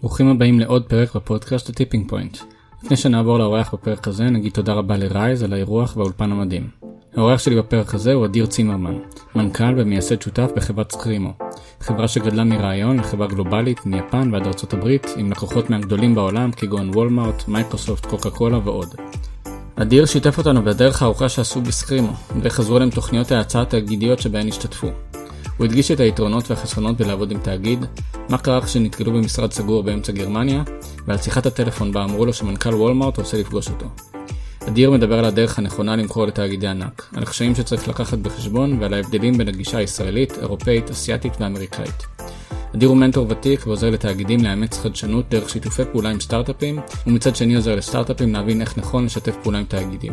ברוכים הבאים לעוד פרק בפודקאסט ה Tipping Point. לפני שנעבור לאורח בפרק הזה נגיד תודה רבה לרייז על האירוח והאולפן המדהים. האורח שלי בפרק הזה הוא אדיר צימרמן, מנכ"ל ומייסד שותף בחברת סקרימו, חברה שגדלה מרעיון לחברה גלובלית מיפן ועד ארצות הברית עם לקוחות מהגדולים בעולם כגון וולמארט, מייקרוסופט, קוקה קולה ועוד. אדיר שיתף אותנו בדרך הארוכה שעשו בסקרימו, עזרו להם תוכניות ההאצה התאגידיות שבהן השתתפו. הוא הדגיש את היתרונות והחסרונות בלעבוד עם תאגיד, מה קרה כשנתקלו במשרד סגור באמצע גרמניה, ועל שיחת הטלפון בה אמרו לו שמנכ"ל וולמארט רוצה לפגוש אותו. אדיר מדבר על הדרך הנכונה למכור לתאגידי ענק, על הקשיים שצריך לקחת בחשבון ועל ההבדלים בין הגישה הישראלית, אירופאית, אסיאתית ואמריקאית. אדיר הוא מנטור ותיק ועוזר לתאגידים לאמץ חדשנות דרך שיתופי פעולה עם סטארט-אפים, ומצד שני עוזר לסטארט-אפים להבין איך נכון לשתף פעולה עם תאגידים.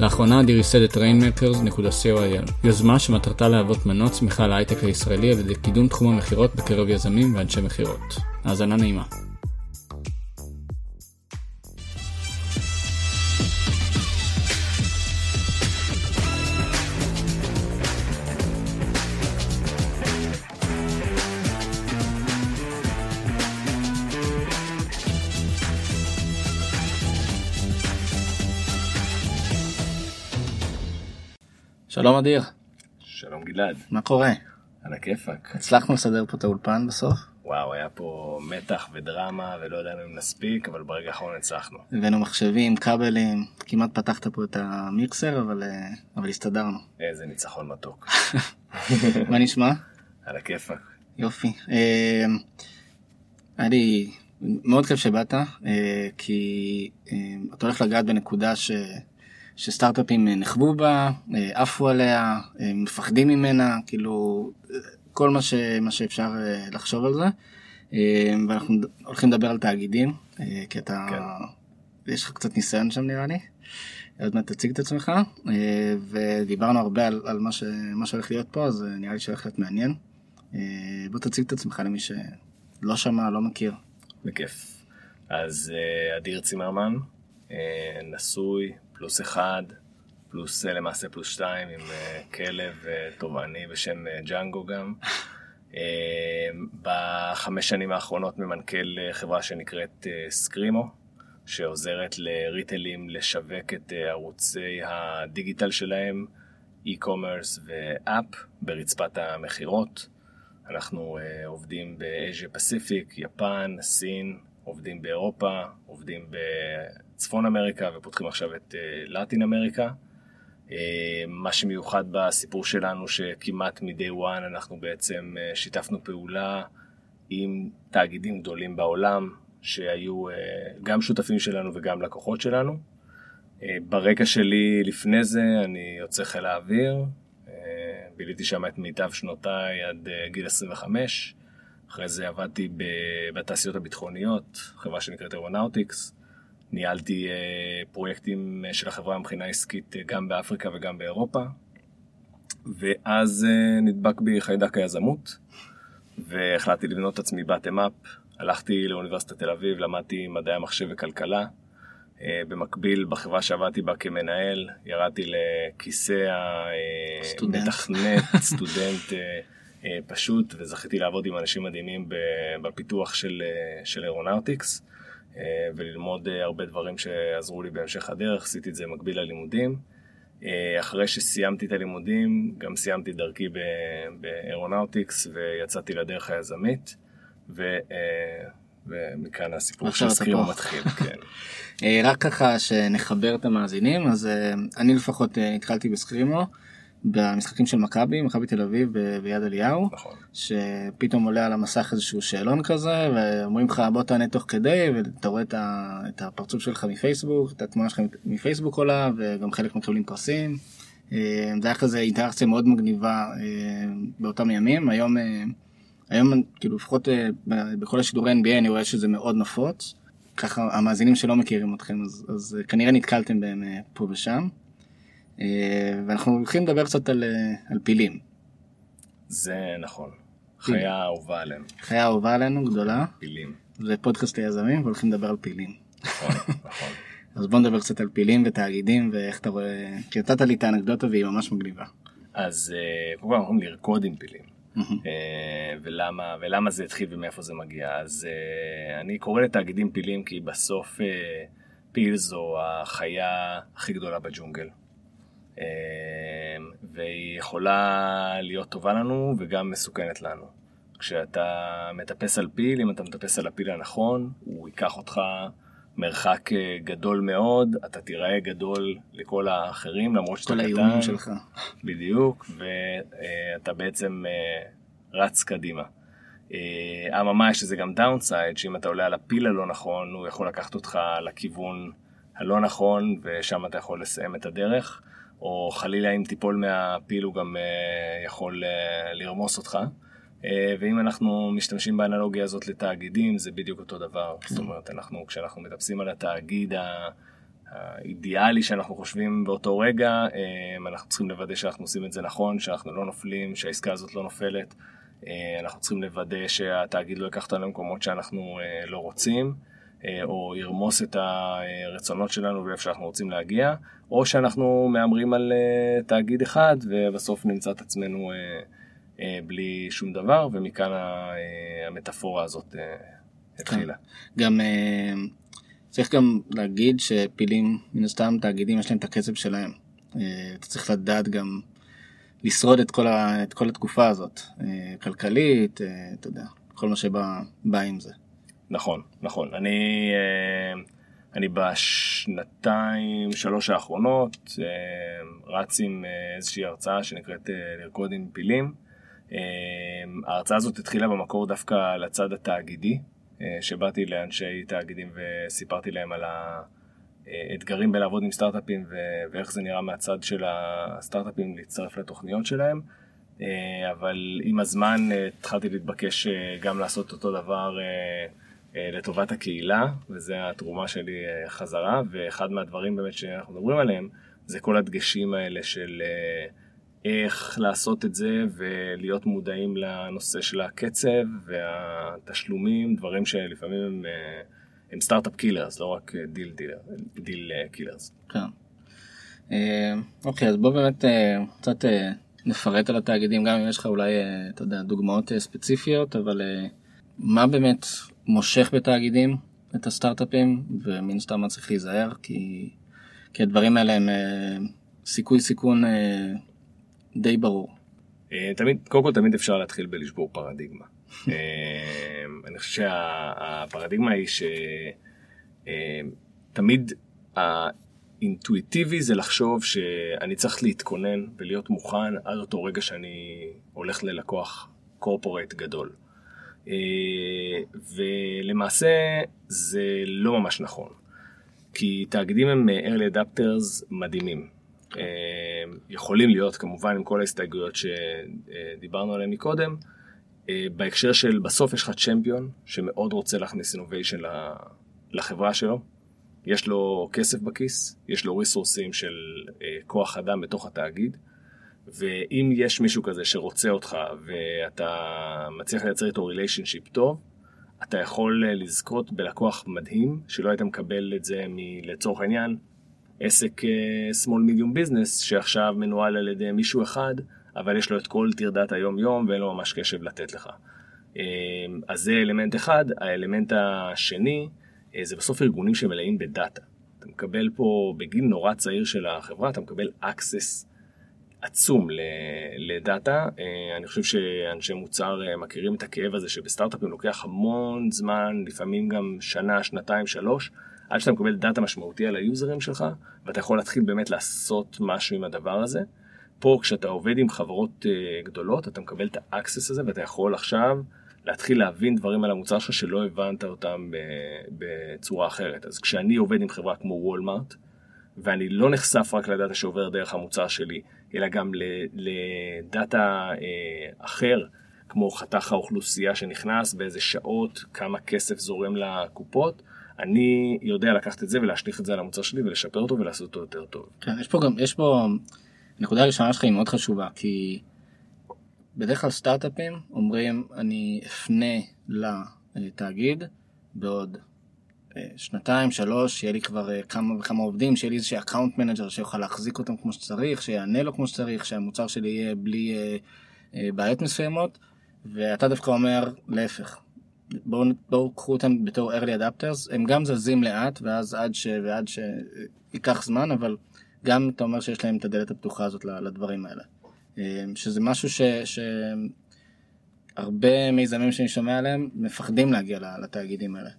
לאחרונה אדיר ייסד את rainmakers.co.il, יוזמה שמטרתה להוות מנוע צמיחה להייטק הישראלי על ידי קידום תחום המכירות בקרב יזמים ואנשי מכירות. האזנה נעימה. שלום אדיר, שלום גלעד, מה קורה? על הכיפאק. הצלחנו לסדר פה את האולפן בסוף? וואו, היה פה מתח ודרמה ולא ידענו אם נספיק, אבל ברגע האחרון הצלחנו. הבאנו מחשבים, כבלים, כמעט פתחת פה את המיקסר, אבל, אה, אבל הסתדרנו. איזה ניצחון מתוק. מה נשמע? על הכיפאק. יופי. אה, היה לי מאוד כיף שבאת, אה, כי אתה הולך לגעת בנקודה ש... שסטארט-אפים נחבו בה, עפו עליה, מפחדים ממנה, כאילו כל מה, ש, מה שאפשר לחשוב על זה. ואנחנו הולכים לדבר על תאגידים, כי אתה, כן. יש לך קצת ניסיון שם נראה לי. עוד מעט תציג את עצמך, ודיברנו הרבה על, על מה, ש, מה שהולך להיות פה, אז נראה לי שהולך להיות מעניין. בוא תציג את עצמך למי שלא שמע, לא מכיר. בכיף. אז אדיר צימרמן, נשוי, פלוס אחד, פלוס למעשה פלוס שתיים עם כלב תובעני בשם ג'אנגו גם. בחמש שנים האחרונות ממנכ"ל חברה שנקראת סקרימו, שעוזרת לריטלים לשווק את ערוצי הדיגיטל שלהם, e-commerce ואפ ברצפת המכירות. אנחנו עובדים באז'יה פסיפיק, יפן, סין, עובדים באירופה, עובדים בצפון אמריקה ופותחים עכשיו את לטין אמריקה. מה שמיוחד בסיפור שלנו שכמעט מ-day one אנחנו בעצם שיתפנו פעולה עם תאגידים גדולים בעולם שהיו גם שותפים שלנו וגם לקוחות שלנו. ברקע שלי לפני זה אני יוצא חיל האוויר, ביליתי שם את מיטב שנותיי עד גיל 25. אחרי זה עבדתי בתעשיות הביטחוניות, חברה שנקראת אירונאוטיקס. ניהלתי פרויקטים של החברה מבחינה עסקית גם באפריקה וגם באירופה. ואז נדבק בי חיידק היזמות, והחלטתי לבנות את עצמי באטם-אפ. הלכתי לאוניברסיטת תל אביב, למדתי מדעי המחשב וכלכלה. במקביל, בחברה שעבדתי בה כמנהל, ירדתי לכיסא המתכנת, סטודנט פשוט, וזכיתי לעבוד עם אנשים מדהימים בפיתוח של, של אירונאוטיקס, וללמוד הרבה דברים שעזרו לי בהמשך הדרך, עשיתי את זה במקביל ללימודים. אחרי שסיימתי את הלימודים, גם סיימתי דרכי באירונאוטיקס, ויצאתי לדרך היזמית, ו... ומכאן הסיפור של סקרימו מתחיל, כן. רק ככה שנחבר את המאזינים, אז אני לפחות התחלתי בסקרימו. במשחקים של מכבי, מכבי תל אביב ביד אליהו, נכון. שפתאום עולה על המסך איזשהו שאלון כזה, ואומרים לך בוא תענה תוך כדי, ואתה רואה את הפרצוף שלך מפייסבוק, את התמונה שלך מפייסבוק עולה, וגם חלק מקבלים פרסים. זה היה כזה אינטראקציה מאוד מגניבה באותם ימים, היום, היום כאילו לפחות בכל השידורי NBA אני רואה שזה מאוד נפוץ, ככה המאזינים שלא מכירים אתכם, אז, אז כנראה נתקלתם בהם פה ושם. ואנחנו הולכים לדבר קצת על, על פילים. זה נכון, חיה אהובה עלינו. חיה אהובה עלינו, גדולה. פילים. זה פודקאסט ליזמים והולכים לדבר על פילים. נכון, נכון. אז בוא נדבר קצת על פילים ותאגידים ואיך אתה רואה, כי נתת לי את האנקדוטה והיא ממש מגניבה. אז קודם כל אומרים לרקוד עם פילים. ולמה, ולמה זה התחיל ומאיפה זה מגיע. אז אני קורא לתאגידים פילים כי בסוף פיל זו החיה הכי גדולה בג'ונגל. והיא יכולה להיות טובה לנו וגם מסוכנת לנו. כשאתה מטפס על פיל, אם אתה מטפס על הפיל הנכון, הוא ייקח אותך מרחק אה, גדול מאוד, אתה תיראה גדול לכל האחרים, למרות שאתה קטן. כל האיומים שלך. בדיוק, ואתה בעצם אה, רץ קדימה. אה, אממה, יש לזה גם downside, שאם אתה עולה על הפיל הלא נכון, הוא יכול לקחת אותך לכיוון הלא נכון, ושם אתה יכול לסיים את הדרך. או חלילה אם תיפול מהפיל הוא גם יכול לרמוס אותך. אה, ואם אנחנו משתמשים באנלוגיה הזאת לתאגידים, זה בדיוק אותו דבר. זאת אומרת, אנחנו, כשאנחנו מטפסים על התאגיד האידיאלי שאנחנו חושבים באותו רגע, אה, אנחנו צריכים לוודא שאנחנו עושים את זה נכון, שאנחנו לא נופלים, שהעסקה הזאת לא נופלת. אה, אנחנו צריכים לוודא שהתאגיד לא ייקח אותנו למקומות שאנחנו לא רוצים, או ירמוס את הרצונות שלנו ואיפה שאנחנו רוצים להגיע, או שאנחנו מהמרים על תאגיד אחד ובסוף נמצא את עצמנו אה, בלי שום דבר, ומכאן אה, המטאפורה הזאת אה, התחילה. גם צריך גם להגיד שפילים, מן הסתם תאגידים יש להם את הכסף שלהם. אתה צריך לדעת גם לשרוד את כל, ה, את כל התקופה הזאת, כלכלית, אתה יודע, כל מה שבא עם זה. נכון, נכון. אני, אני בשנתיים, שלוש האחרונות, רץ עם איזושהי הרצאה שנקראת לרקוד עם פילים. ההרצאה הזאת התחילה במקור דווקא לצד התאגידי, אה, שבאתי לאנשי תאגידים וסיפרתי להם על האתגרים בלעבוד עם סטארט-אפים ואיך זה נראה מהצד של הסטארט-אפים להצטרף לתוכניות שלהם. אה, אבל עם הזמן אה, התחלתי להתבקש גם לעשות אותו דבר לטובת הקהילה, וזו התרומה שלי חזרה, ואחד מהדברים באמת שאנחנו מדברים עליהם, זה כל הדגשים האלה של... איך לעשות את זה ולהיות מודעים לנושא של הקצב והתשלומים, דברים שלפעמים הם, אה, הם סטארט-אפ killers, לא רק deal, deal, deal killers. כן. אה, אוקיי, אז בוא באמת אה, קצת נפרט על התאגידים, גם אם יש לך אולי, אתה יודע, דוגמאות ספציפיות, אבל מה באמת מושך בתאגידים את הסטארט-אפים, ומן סתם מה צריך להיזהר, כי, כי הדברים האלה הם סיכוי סיכון די ברור. אה, תמיד, קודם כל תמיד אפשר להתחיל בלשבור פרדיגמה. אה, אני חושב שהפרדיגמה היא שתמיד אה, האינטואיטיבי זה לחשוב שאני צריך להתכונן ולהיות מוכן עד אותו רגע שאני הולך ללקוח קורפורט גדול. ולמעשה זה לא ממש נכון. כי תאגידים הם early adapters מדהימים. אה, יכולים להיות כמובן עם כל ההסתייגויות שדיברנו עליהן מקודם, אה, בהקשר של בסוף יש לך צ'מפיון שמאוד רוצה להכניס אינוביישן לחברה שלו, יש לו כסף בכיס, יש לו ריסורסים של אה, כוח אדם בתוך התאגיד, ואם יש מישהו כזה שרוצה אותך ואתה מצליח לייצר איתו relationship טוב, אתה יכול לזכות בלקוח מדהים שלא היית מקבל את זה מלצורך העניין עסק uh, small medium business שעכשיו מנוהל על ידי מישהו אחד, אבל יש לו את כל טרדת היום-יום ואין לו ממש קשב לתת לך. אה, אז זה אלמנט אחד. האלמנט השני זה בסוף ארגונים שמלאים בדאטה. אתה מקבל פה, בגיל נורא צעיר של החברה, אתה מקבל access עצום לדאטה. אני חושב שאנשי מוצר מכירים את הכאב הזה שבסטארט-אפים לוקח המון זמן, לפעמים גם שנה, שנתיים, שלוש. עד שאתה מקבל דאטה משמעותי על היוזרים שלך, ואתה יכול להתחיל באמת לעשות משהו עם הדבר הזה. פה כשאתה עובד עם חברות אה, גדולות, אתה מקבל את ה access הזה, ואתה יכול עכשיו להתחיל להבין דברים על המוצר שלך שלא הבנת אותם בצורה אחרת. אז כשאני עובד עם חברה כמו וולמארט, ואני לא נחשף רק לדאטה שעובר דרך המוצר שלי, אלא גם לדאטה אה, אחר, כמו חתך האוכלוסייה שנכנס, באיזה שעות, כמה כסף זורם לקופות, אני יודע לקחת את זה ולהשליך את זה על המוצר שלי ולשפר אותו ולעשות אותו יותר טוב. כן, יש פה גם, יש פה, נקודה ראשונה שלך היא מאוד חשובה, כי בדרך כלל סטארט-אפים אומרים אני אפנה לתאגיד בעוד שנתיים, שלוש, שיהיה לי כבר אה, כמה וכמה עובדים, שיהיה לי איזה account manager שיוכל להחזיק אותם כמו שצריך, שיענה לו כמו שצריך, שהמוצר שלי יהיה בלי בעיות מסוימות, ואתה דווקא אומר להפך. בואו בוא קחו אותם בתור early adapters, הם גם זזים לאט ואז עד ש... ועד שייקח זמן, אבל גם אתה אומר שיש להם את הדלת הפתוחה הזאת לדברים האלה. שזה משהו ש... ש... הרבה מיזמים שאני שומע עליהם מפחדים להגיע לתאגידים האלה.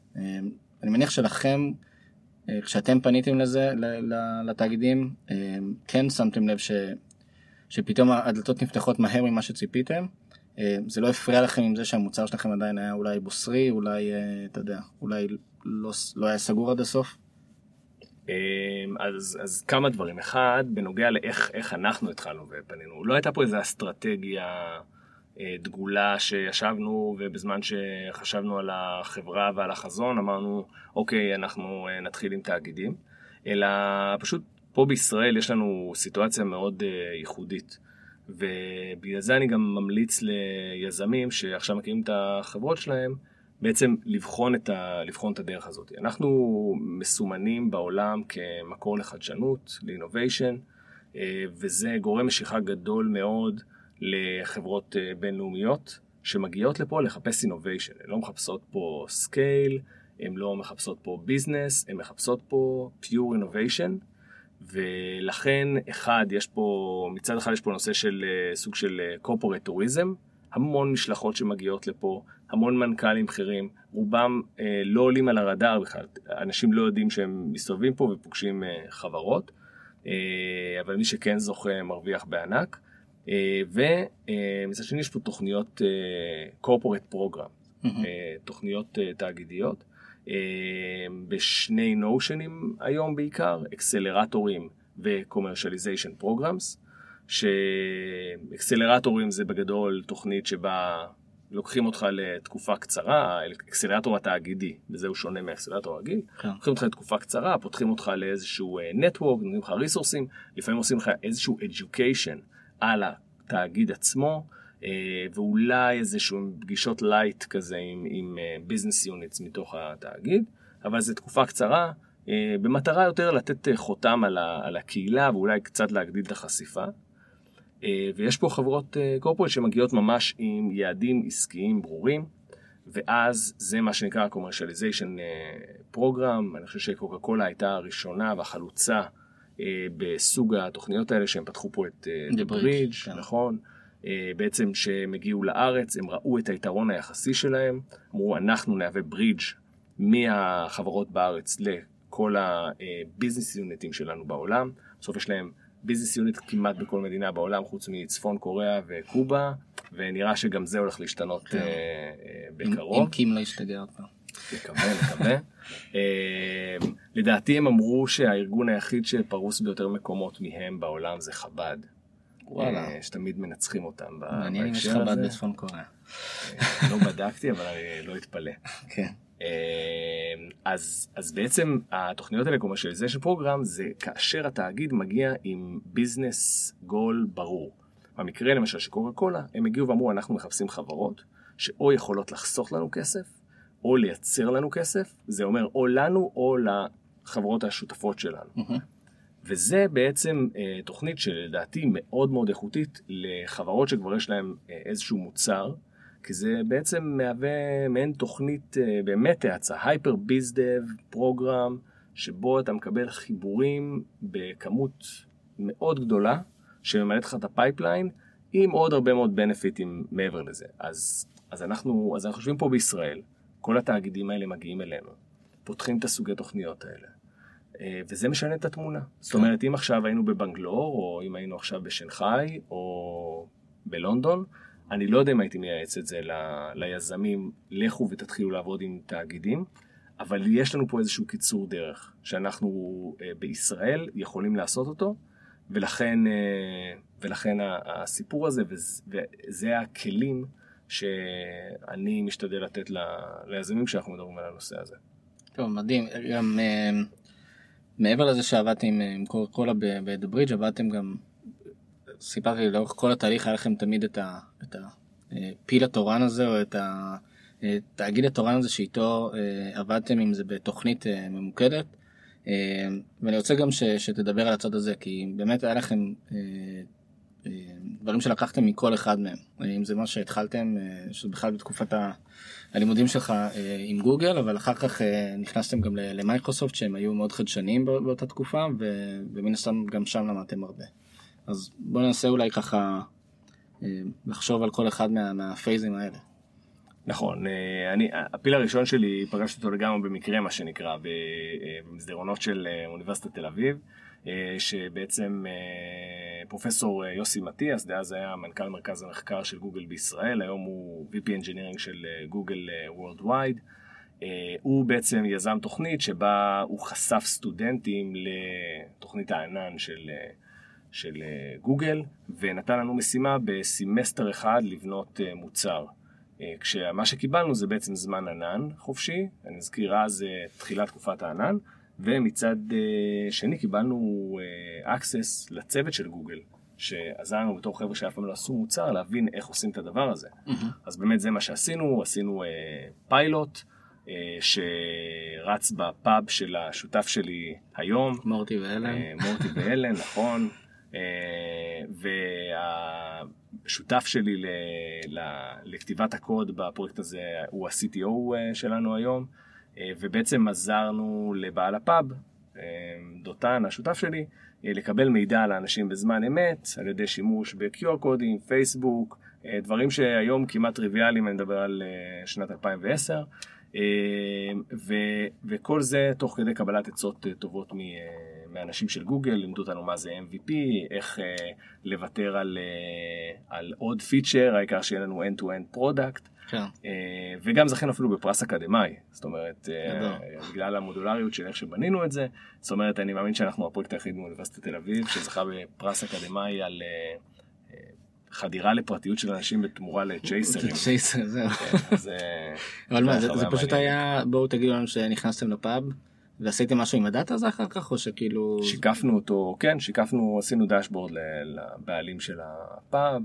אני מניח שלכם, כשאתם פניתם לזה, לתאגידים, כן שמתם לב ש... שפתאום הדלתות נפתחות מהר ממה שציפיתם. זה לא הפריע לכם עם זה שהמוצר שלכם עדיין היה אולי בוסרי, אולי, אתה יודע, אולי לא, לא היה סגור עד הסוף? אז, אז כמה דברים. אחד, בנוגע לאיך אנחנו התחלנו ופנינו. לא הייתה פה איזו אסטרטגיה דגולה שישבנו ובזמן שחשבנו על החברה ועל החזון אמרנו, אוקיי, אנחנו נתחיל עם תאגידים. אלא פשוט פה בישראל יש לנו סיטואציה מאוד ייחודית. ובגלל זה אני גם ממליץ ליזמים שעכשיו מכירים את החברות שלהם, בעצם לבחון את, ה, לבחון את הדרך הזאת. אנחנו מסומנים בעולם כמקור לחדשנות, לאינוביישן, וזה גורם משיכה גדול מאוד לחברות בינלאומיות שמגיעות לפה לחפש innovation. הן לא מחפשות פה scale, הן לא מחפשות פה business, הן מחפשות פה pure innovation. ולכן, אחד, יש פה, מצד אחד יש פה נושא של סוג של קורפורטוריזם, המון משלחות שמגיעות לפה, המון מנכ"לים בכירים, רובם אה, לא עולים על הרדאר בכלל, אנשים לא יודעים שהם מסתובבים פה ופוגשים אה, חברות, אה, אבל מי שכן זוכה מרוויח בענק. אה, ומצד שני יש פה תוכניות אה, corporate program. אה, תוכניות תאגידיות. בשני נושנים היום בעיקר, אקסלרטורים ו-commercialization programs, שאקסלרטורים זה בגדול תוכנית שבה לוקחים אותך לתקופה קצרה, אקסלרטור התאגידי, וזה הוא שונה מאקסלרטור רגיל, כן. לוקחים אותך לתקופה קצרה, פותחים אותך לאיזשהו נטוורק, נותנים לך ריסורסים, לפעמים עושים לך איזשהו education על התאגיד עצמו. ואולי איזשהו פגישות light כזה עם, עם business units מתוך התאגיד, אבל זו תקופה קצרה, במטרה יותר לתת חותם על, ה, על הקהילה ואולי קצת להגדיל את החשיפה. ויש פה חברות corporate שמגיעות ממש עם יעדים עסקיים ברורים, ואז זה מה שנקרא commercialization program, אני חושב שקוקה קולה הייתה הראשונה והחלוצה בסוג התוכניות האלה שהם פתחו פה את The Bridge, כן. נכון? בעצם שהם הגיעו לארץ, הם ראו את היתרון היחסי שלהם, אמרו אנחנו נהווה ברידג' מהחברות בארץ לכל ה business unitים שלנו בעולם. בסוף יש להם business unit כמעט בכל מדינה בעולם חוץ מצפון קוריאה וקובה, ונראה שגם זה הולך להשתנות כן. בקרוב. אם קים לא ישתגע פעם. נקווה, נקווה. לדעתי הם אמרו שהארגון היחיד שפרוס ביותר מקומות מהם בעולם זה חב"ד. וואלה. אה, שתמיד מנצחים אותם בהקשר הזה. מעניין אם יש חב"ד בצפון קוריאה. אה, לא בדקתי, אבל אני לא אתפלא. כן. אה, אז, אז בעצם התוכניות האלה, כמו של פרוגרם, זה כאשר התאגיד מגיע עם ביזנס גול ברור. במקרה למשל של קוקה קולה, הם הגיעו ואמרו, אנחנו מחפשים חברות שאו יכולות לחסוך לנו כסף, או לייצר לנו כסף, זה אומר או לנו או לחברות השותפות שלנו. Mm-hmm. וזה בעצם אה, תוכנית שלדעתי מאוד מאוד איכותית לחברות שכבר יש להן אה, איזשהו מוצר, כי זה בעצם מהווה מעין תוכנית אה, באמת האצה, הייפר ביזדב פרוגרם, שבו אתה מקבל חיבורים בכמות מאוד גדולה, שממלאת לך את ה pipeline, עם עוד הרבה מאוד benefitים מעבר לזה. אז, אז, אנחנו, אז אנחנו חושבים פה בישראל, כל התאגידים האלה מגיעים אלינו, פותחים את הסוגי תוכניות האלה. אה, וזה משנה את התמונה. זאת כן. אומרת, אם עכשיו היינו בבנגלור, או אם היינו עכשיו בשנגחאי, או בלונדון, אני לא יודע אם הייתי מייעץ את זה ל, ליזמים, לכו ותתחילו לעבוד עם תאגידים, אבל יש לנו פה איזשהו קיצור דרך, שאנחנו אה, בישראל יכולים לעשות אותו, ולכן, אה, ולכן הסיפור הזה, וזה הכלים שאני משתדל לתת ליזמים כשאנחנו מדברים על הנושא הזה. טוב, מדהים. גם מעבר לזה שעבדתם עם, עם קוקה קולה ב"דה ברידג' עבדתם גם, סיפרתי לי לאורך כל התהליך היה לכם תמיד את, את הפיל התורן הזה או את התאגיד התורן הזה שאיתו אה, עבדתם עם זה בתוכנית אה, ממוקדת. אה, ואני רוצה גם ש, שתדבר על הצד הזה כי באמת היה לכם אה, דברים שלקחתם מכל אחד מהם, אם זה מה שהתחלתם, אה, שזה בכלל בתקופת. הלימודים שלך אה, עם גוגל, אבל אחר כך אה, נכנסתם גם למייקרוסופט שהם היו מאוד חדשניים בא- באותה תקופה, ומן הסתם גם שם למדתם הרבה. אז בואו ננסה אולי ככה לחשוב על כל אחד מה- מהפייזים האלה. נכון, אני, הפיל הראשון שלי, פגשתי אותו לגמרי במקרה, מה שנקרא, במסדרונות של אוניברסיטת תל אביב, שבעצם אה, פרופסור אה, יוסי מטיאס, דאז היה מנכ"ל מרכז המחקר של גוגל בישראל, היום הוא VP Engineering של אה, גוגל אה, Worldwide. אה, הוא בעצם יזם תוכנית שבה הוא חשף סטודנטים לתוכנית הענן של, אה, של אה, גוגל, ונתן לנו משימה בסמסטר אחד לבנות אה, מוצר. אה, כשמה שקיבלנו זה בעצם זמן ענן חופשי, אני אזכיר אז אה, תחילת תקופת הענן, ומצד אה, שני קיבלנו אה, access לצוות של גוגל, שעזר לנו בתור חבר'ה שאף פעם לא עשו מוצר להבין איך עושים את הדבר הזה. אז באמת זה מה שעשינו, עשינו אה, פיילוט אה, שרץ בפאב של השותף שלי היום, מורטי ואלן. אה, מורטי ואלן, נכון. אה, והשותף שלי ל, ל, לכתיבת הקוד בפרויקט הזה הוא ה-CTO אה, שלנו היום, ובעצם עזרנו לבעל הפאב, אה, דותן, השותף שלי, אה, לקבל מידע על האנשים בזמן אמת, על ידי שימוש ב-QR קודים, פייסבוק, אה, דברים שהיום כמעט טריוויאליים, אני מדבר על אה, שנת 2010. אה, ו, וכל זה תוך כדי קבלת עצות אה, טובות מ, אה, מאנשים של גוגל, לימדו אותנו מה זה MVP, איך אה, לוותר על, אה, על עוד פיצ'ר, העיקר שיהיה לנו end-to-end product, כן. אה, וגם זכינו אפילו בפרס אקדמאי, זאת אומרת, אה. בגלל המודולריות של איך שבנינו את זה, זאת אומרת, אני מאמין שאנחנו הפרויקט היחיד מאוניברסיטת תל אביב, שזכה בפרס אקדמאי על אה, חדירה לפרטיות של אנשים בתמורה לצ'ייסרים. צ'ייסר, זהו. כן, אבל מה, זה פשוט. היה, בואו תגידו לנו שנכנסתם לפאב, ועשיתם משהו עם ה data הזה אחר כך, או שכאילו... שיקפנו אותו, כן, שיקפנו, עשינו dashboard לבעלים של הפאב.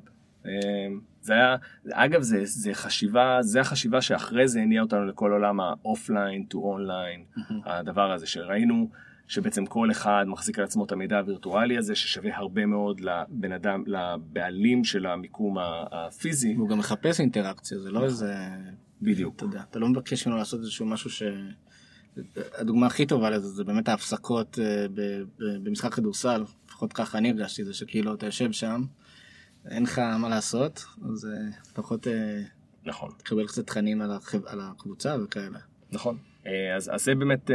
זה היה, אגב, זה, זה חשיבה, זה החשיבה שאחרי זה הניעה אותנו לכל עולם ה offline to online, הדבר הזה שראינו שבעצם כל אחד מחזיק על עצמו את המידע הווירטואלי הזה, ששווה הרבה מאוד לבן אדם, לבעלים של המיקום הפיזי. והוא גם מחפש אינטראקציה, זה נכון. לא איזה... בדיוק. אתה יודע, אתה לא מבקש ממנו לעשות איזשהו משהו ש... הדוגמה הכי טובה לזה זה באמת ההפסקות אה, במשחק כדורסל, לפחות ככה אני הרגשתי, זה שכאילו אתה יושב שם, אין לך מה לעשות, אז אה, לפחות אה, נכון. תקבל קצת תכנים על החב- על הקבוצה וכאלה. נכון. אה, אז, אז זה באמת,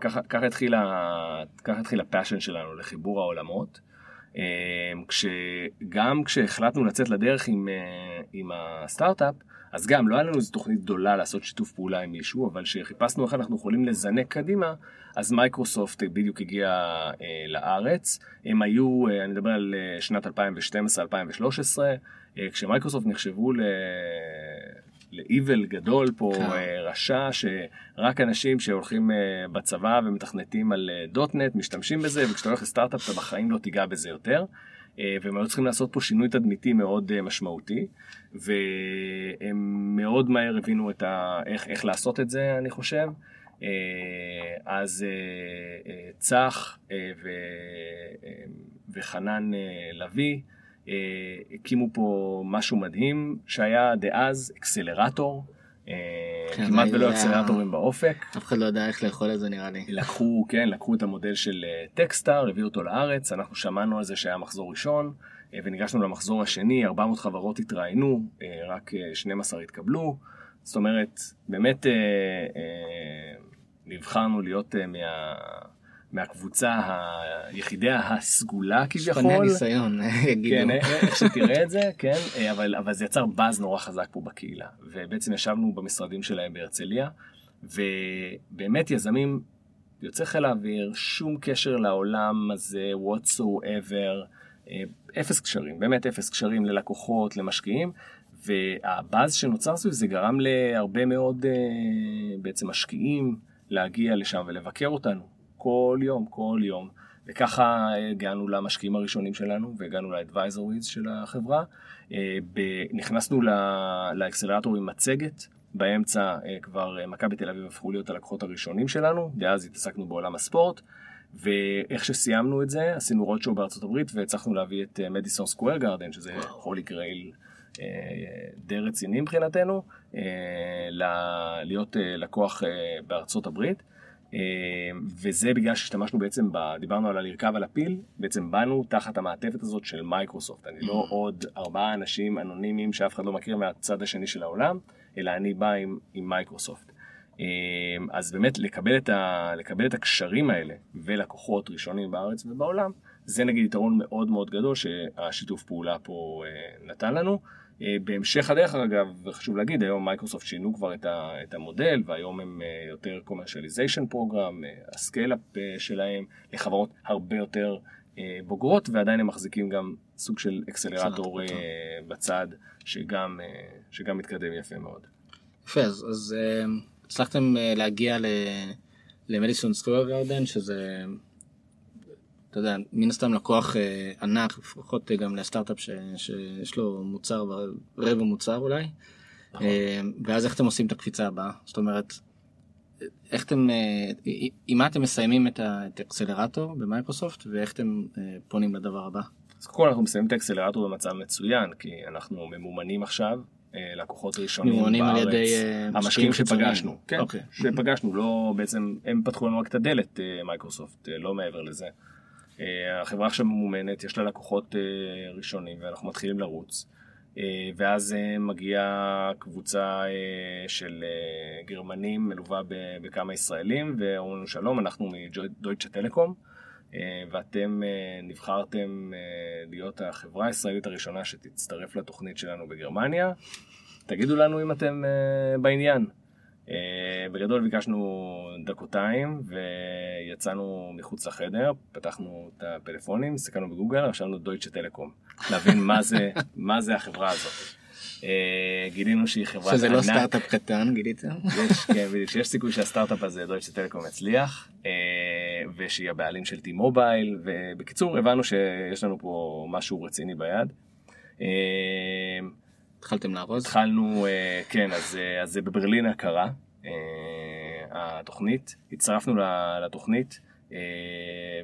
ככה, ככה, התחיל התחיל הפאשן שלנו לחיבור העולמות. כשגם כשהחלטנו לצאת לדרך עם, עם הסטארט-אפ, אז גם לא היה לנו איזו תוכנית גדולה לעשות שיתוף פעולה עם מישהו, אבל כשחיפשנו איך אנחנו יכולים לזנק קדימה, אז מייקרוסופט בדיוק הגיעה אה, לארץ. הם היו, אה, אני מדבר על אה, שנת 2012-2013, אה, כשמייקרוסופט נחשבו ל... ל-evil גדול פה, כן. אה, רשע, שרק אנשים שהולכים אה, בצבא ומתכנתים על אה, .NET משתמשים בזה, וכשאתה הולך לסטארט-אפ אתה בחיים לא תיגע בזה יותר. אה, והם היו צריכים לעשות פה שינוי תדמיתי מאוד אה, משמעותי, והם מאוד מהר הבינו את ה... איך, איך לעשות את זה, אני חושב. אה, אז צח ו... וחנן לביא הקימו פה משהו מדהים שהיה דאז אקסלרטור, כמעט זה ולא היה- אקסלרטורים באופק. אף אחד לא יודע איך לאכול את זה נראה לי. לקחו, כן, לקחו את המודל של אה, טקסטאר, הביאו אותו לארץ, אנחנו שמענו על זה שהיה מחזור ראשון, אה, וניגשנו למחזור השני, 400 חברות התראיינו, אה, רק אה, 12 התקבלו. זאת אומרת, באמת אה, אה, נבחרנו להיות אה, מה, מהקבוצה היחידה הסגולה כביכול. ניסיון, יגידו. כן, איך שתראה את זה, כן, אה, אבל, אבל זה יצר באז נורא חזק פה בקהילה. ובעצם ישבנו במשרדים שלהם בהרצליה, ובאמת יזמים יוצא חיל האוויר, שום קשר לעולם הזה, whatsoever, אה, אפס קשרים, באמת אפס קשרים ללקוחות, למשקיעים, והבאז שנוצר סביב זה גרם להרבה מאוד אה, בעצם משקיעים להגיע לשם ולבקר אותנו כל יום, כל יום. וככה הגענו למשקיעים הראשונים שלנו והגענו לאדוויזוריז של החברה. אה, נכנסנו לאקסלרטור עם מצגת, באמצע אה, כבר אה, מכבי תל אביב הפכו להיות הלקוחות הראשונים שלנו, ואז התעסקנו בעולם הספורט. ואיך שסיימנו את זה, עשינו roadshow בארצות הברית והצלחנו להביא את מדיסון סקוויר גארדן, שזה holy grail די רציני מבחינתנו, להיות לקוח בארצות הברית. וזה בגלל שהשתמשנו בעצם, ב, דיברנו על הלרכוב על הפיל, בעצם באנו תחת המעטפת הזאת של מייקרוסופט. אני לא עוד ארבעה אנשים אנונימיים שאף אחד לא מכיר מהצד השני של העולם, אלא אני בא עם, עם מייקרוסופט. אז באמת לקבל את, ה, לקבל את הקשרים האלה ולקוחות ראשונים בארץ ובעולם, זה נגיד יתרון מאוד מאוד גדול שהשיתוף פעולה פה נתן לנו. אה, בהמשך הדרך אגב, חשוב להגיד, היום מייקרוסופט שינו כבר את, ה, את המודל והיום הם אה, יותר commercialization program, אה, ה scale-up שלהם לחברות הרבה יותר בוגרות ועדיין הם מחזיקים גם סוג של accelerator בצד שגם, שגם מתקדם יפה מאוד. יפה, אז, אז הצלחתם להגיע למדיסון סקוויר גרדן שזה אתה יודע, מן הסתם לקוח אה, ענק, לפחות אה, גם לסטארט-אפ ש, שיש לו מוצר, רבע מוצר אולי, נכון. אה, ואז איך אתם עושים את הקפיצה הבאה? זאת אומרת, איך אתם, אה, עם מה אתם מסיימים את האקסלרטור במייקרוסופט, ואיך אתם אה, פונים לדבר הבא? אז קודם כל אנחנו מסיימים את האקסלרטור במצב מצוין, כי אנחנו ממומנים עכשיו, לקוחות ראשונים ממומנים על ידי המשקיעים שפגשנו, כן, okay. אוקיי. שפגשנו, לא בעצם, הם פתחו לנו רק את הדלת מייקרוסופט, לא מעבר לזה. אה, החברה עכשיו ממומנת, יש לה לקוחות אה, ראשונים ואנחנו מתחילים לרוץ. אה, ואז מגיעה קבוצה של גרמנים מלווה בכמה ישראלים ואומרים לנו שלום, אנחנו מדויטשה טלקום ואתם נבחרתם להיות החברה הישראלית הראשונה שתצטרף לתוכנית שלנו בגרמניה. תגידו לנו אם אתם בעניין. אה, בגדול ביקשנו דקותיים ויצאנו מחוץ לחדר, פתחנו את הפלאפונים, הסתכלנו בגוגל, רשמנו דויטשה טלקום, להבין מה זה, מה זה החברה הזאת. אה, גילינו שהיא חברה שזה לא סטארט-אפ קטן גיליתם? יש, כן, בדיוק, שיש סיכוי שהסטארט-אפ הזה דויטשה טלקום יצליח אה, ושהיא הבעלים של T-Mobile ובקיצור הבנו שיש לנו פה משהו רציני ביד. התחלתם לארוז? התחלנו, אה, כן, אז, אה, אז זה בברלין הקרה, אה, התוכנית, הצטרפנו לתוכנית.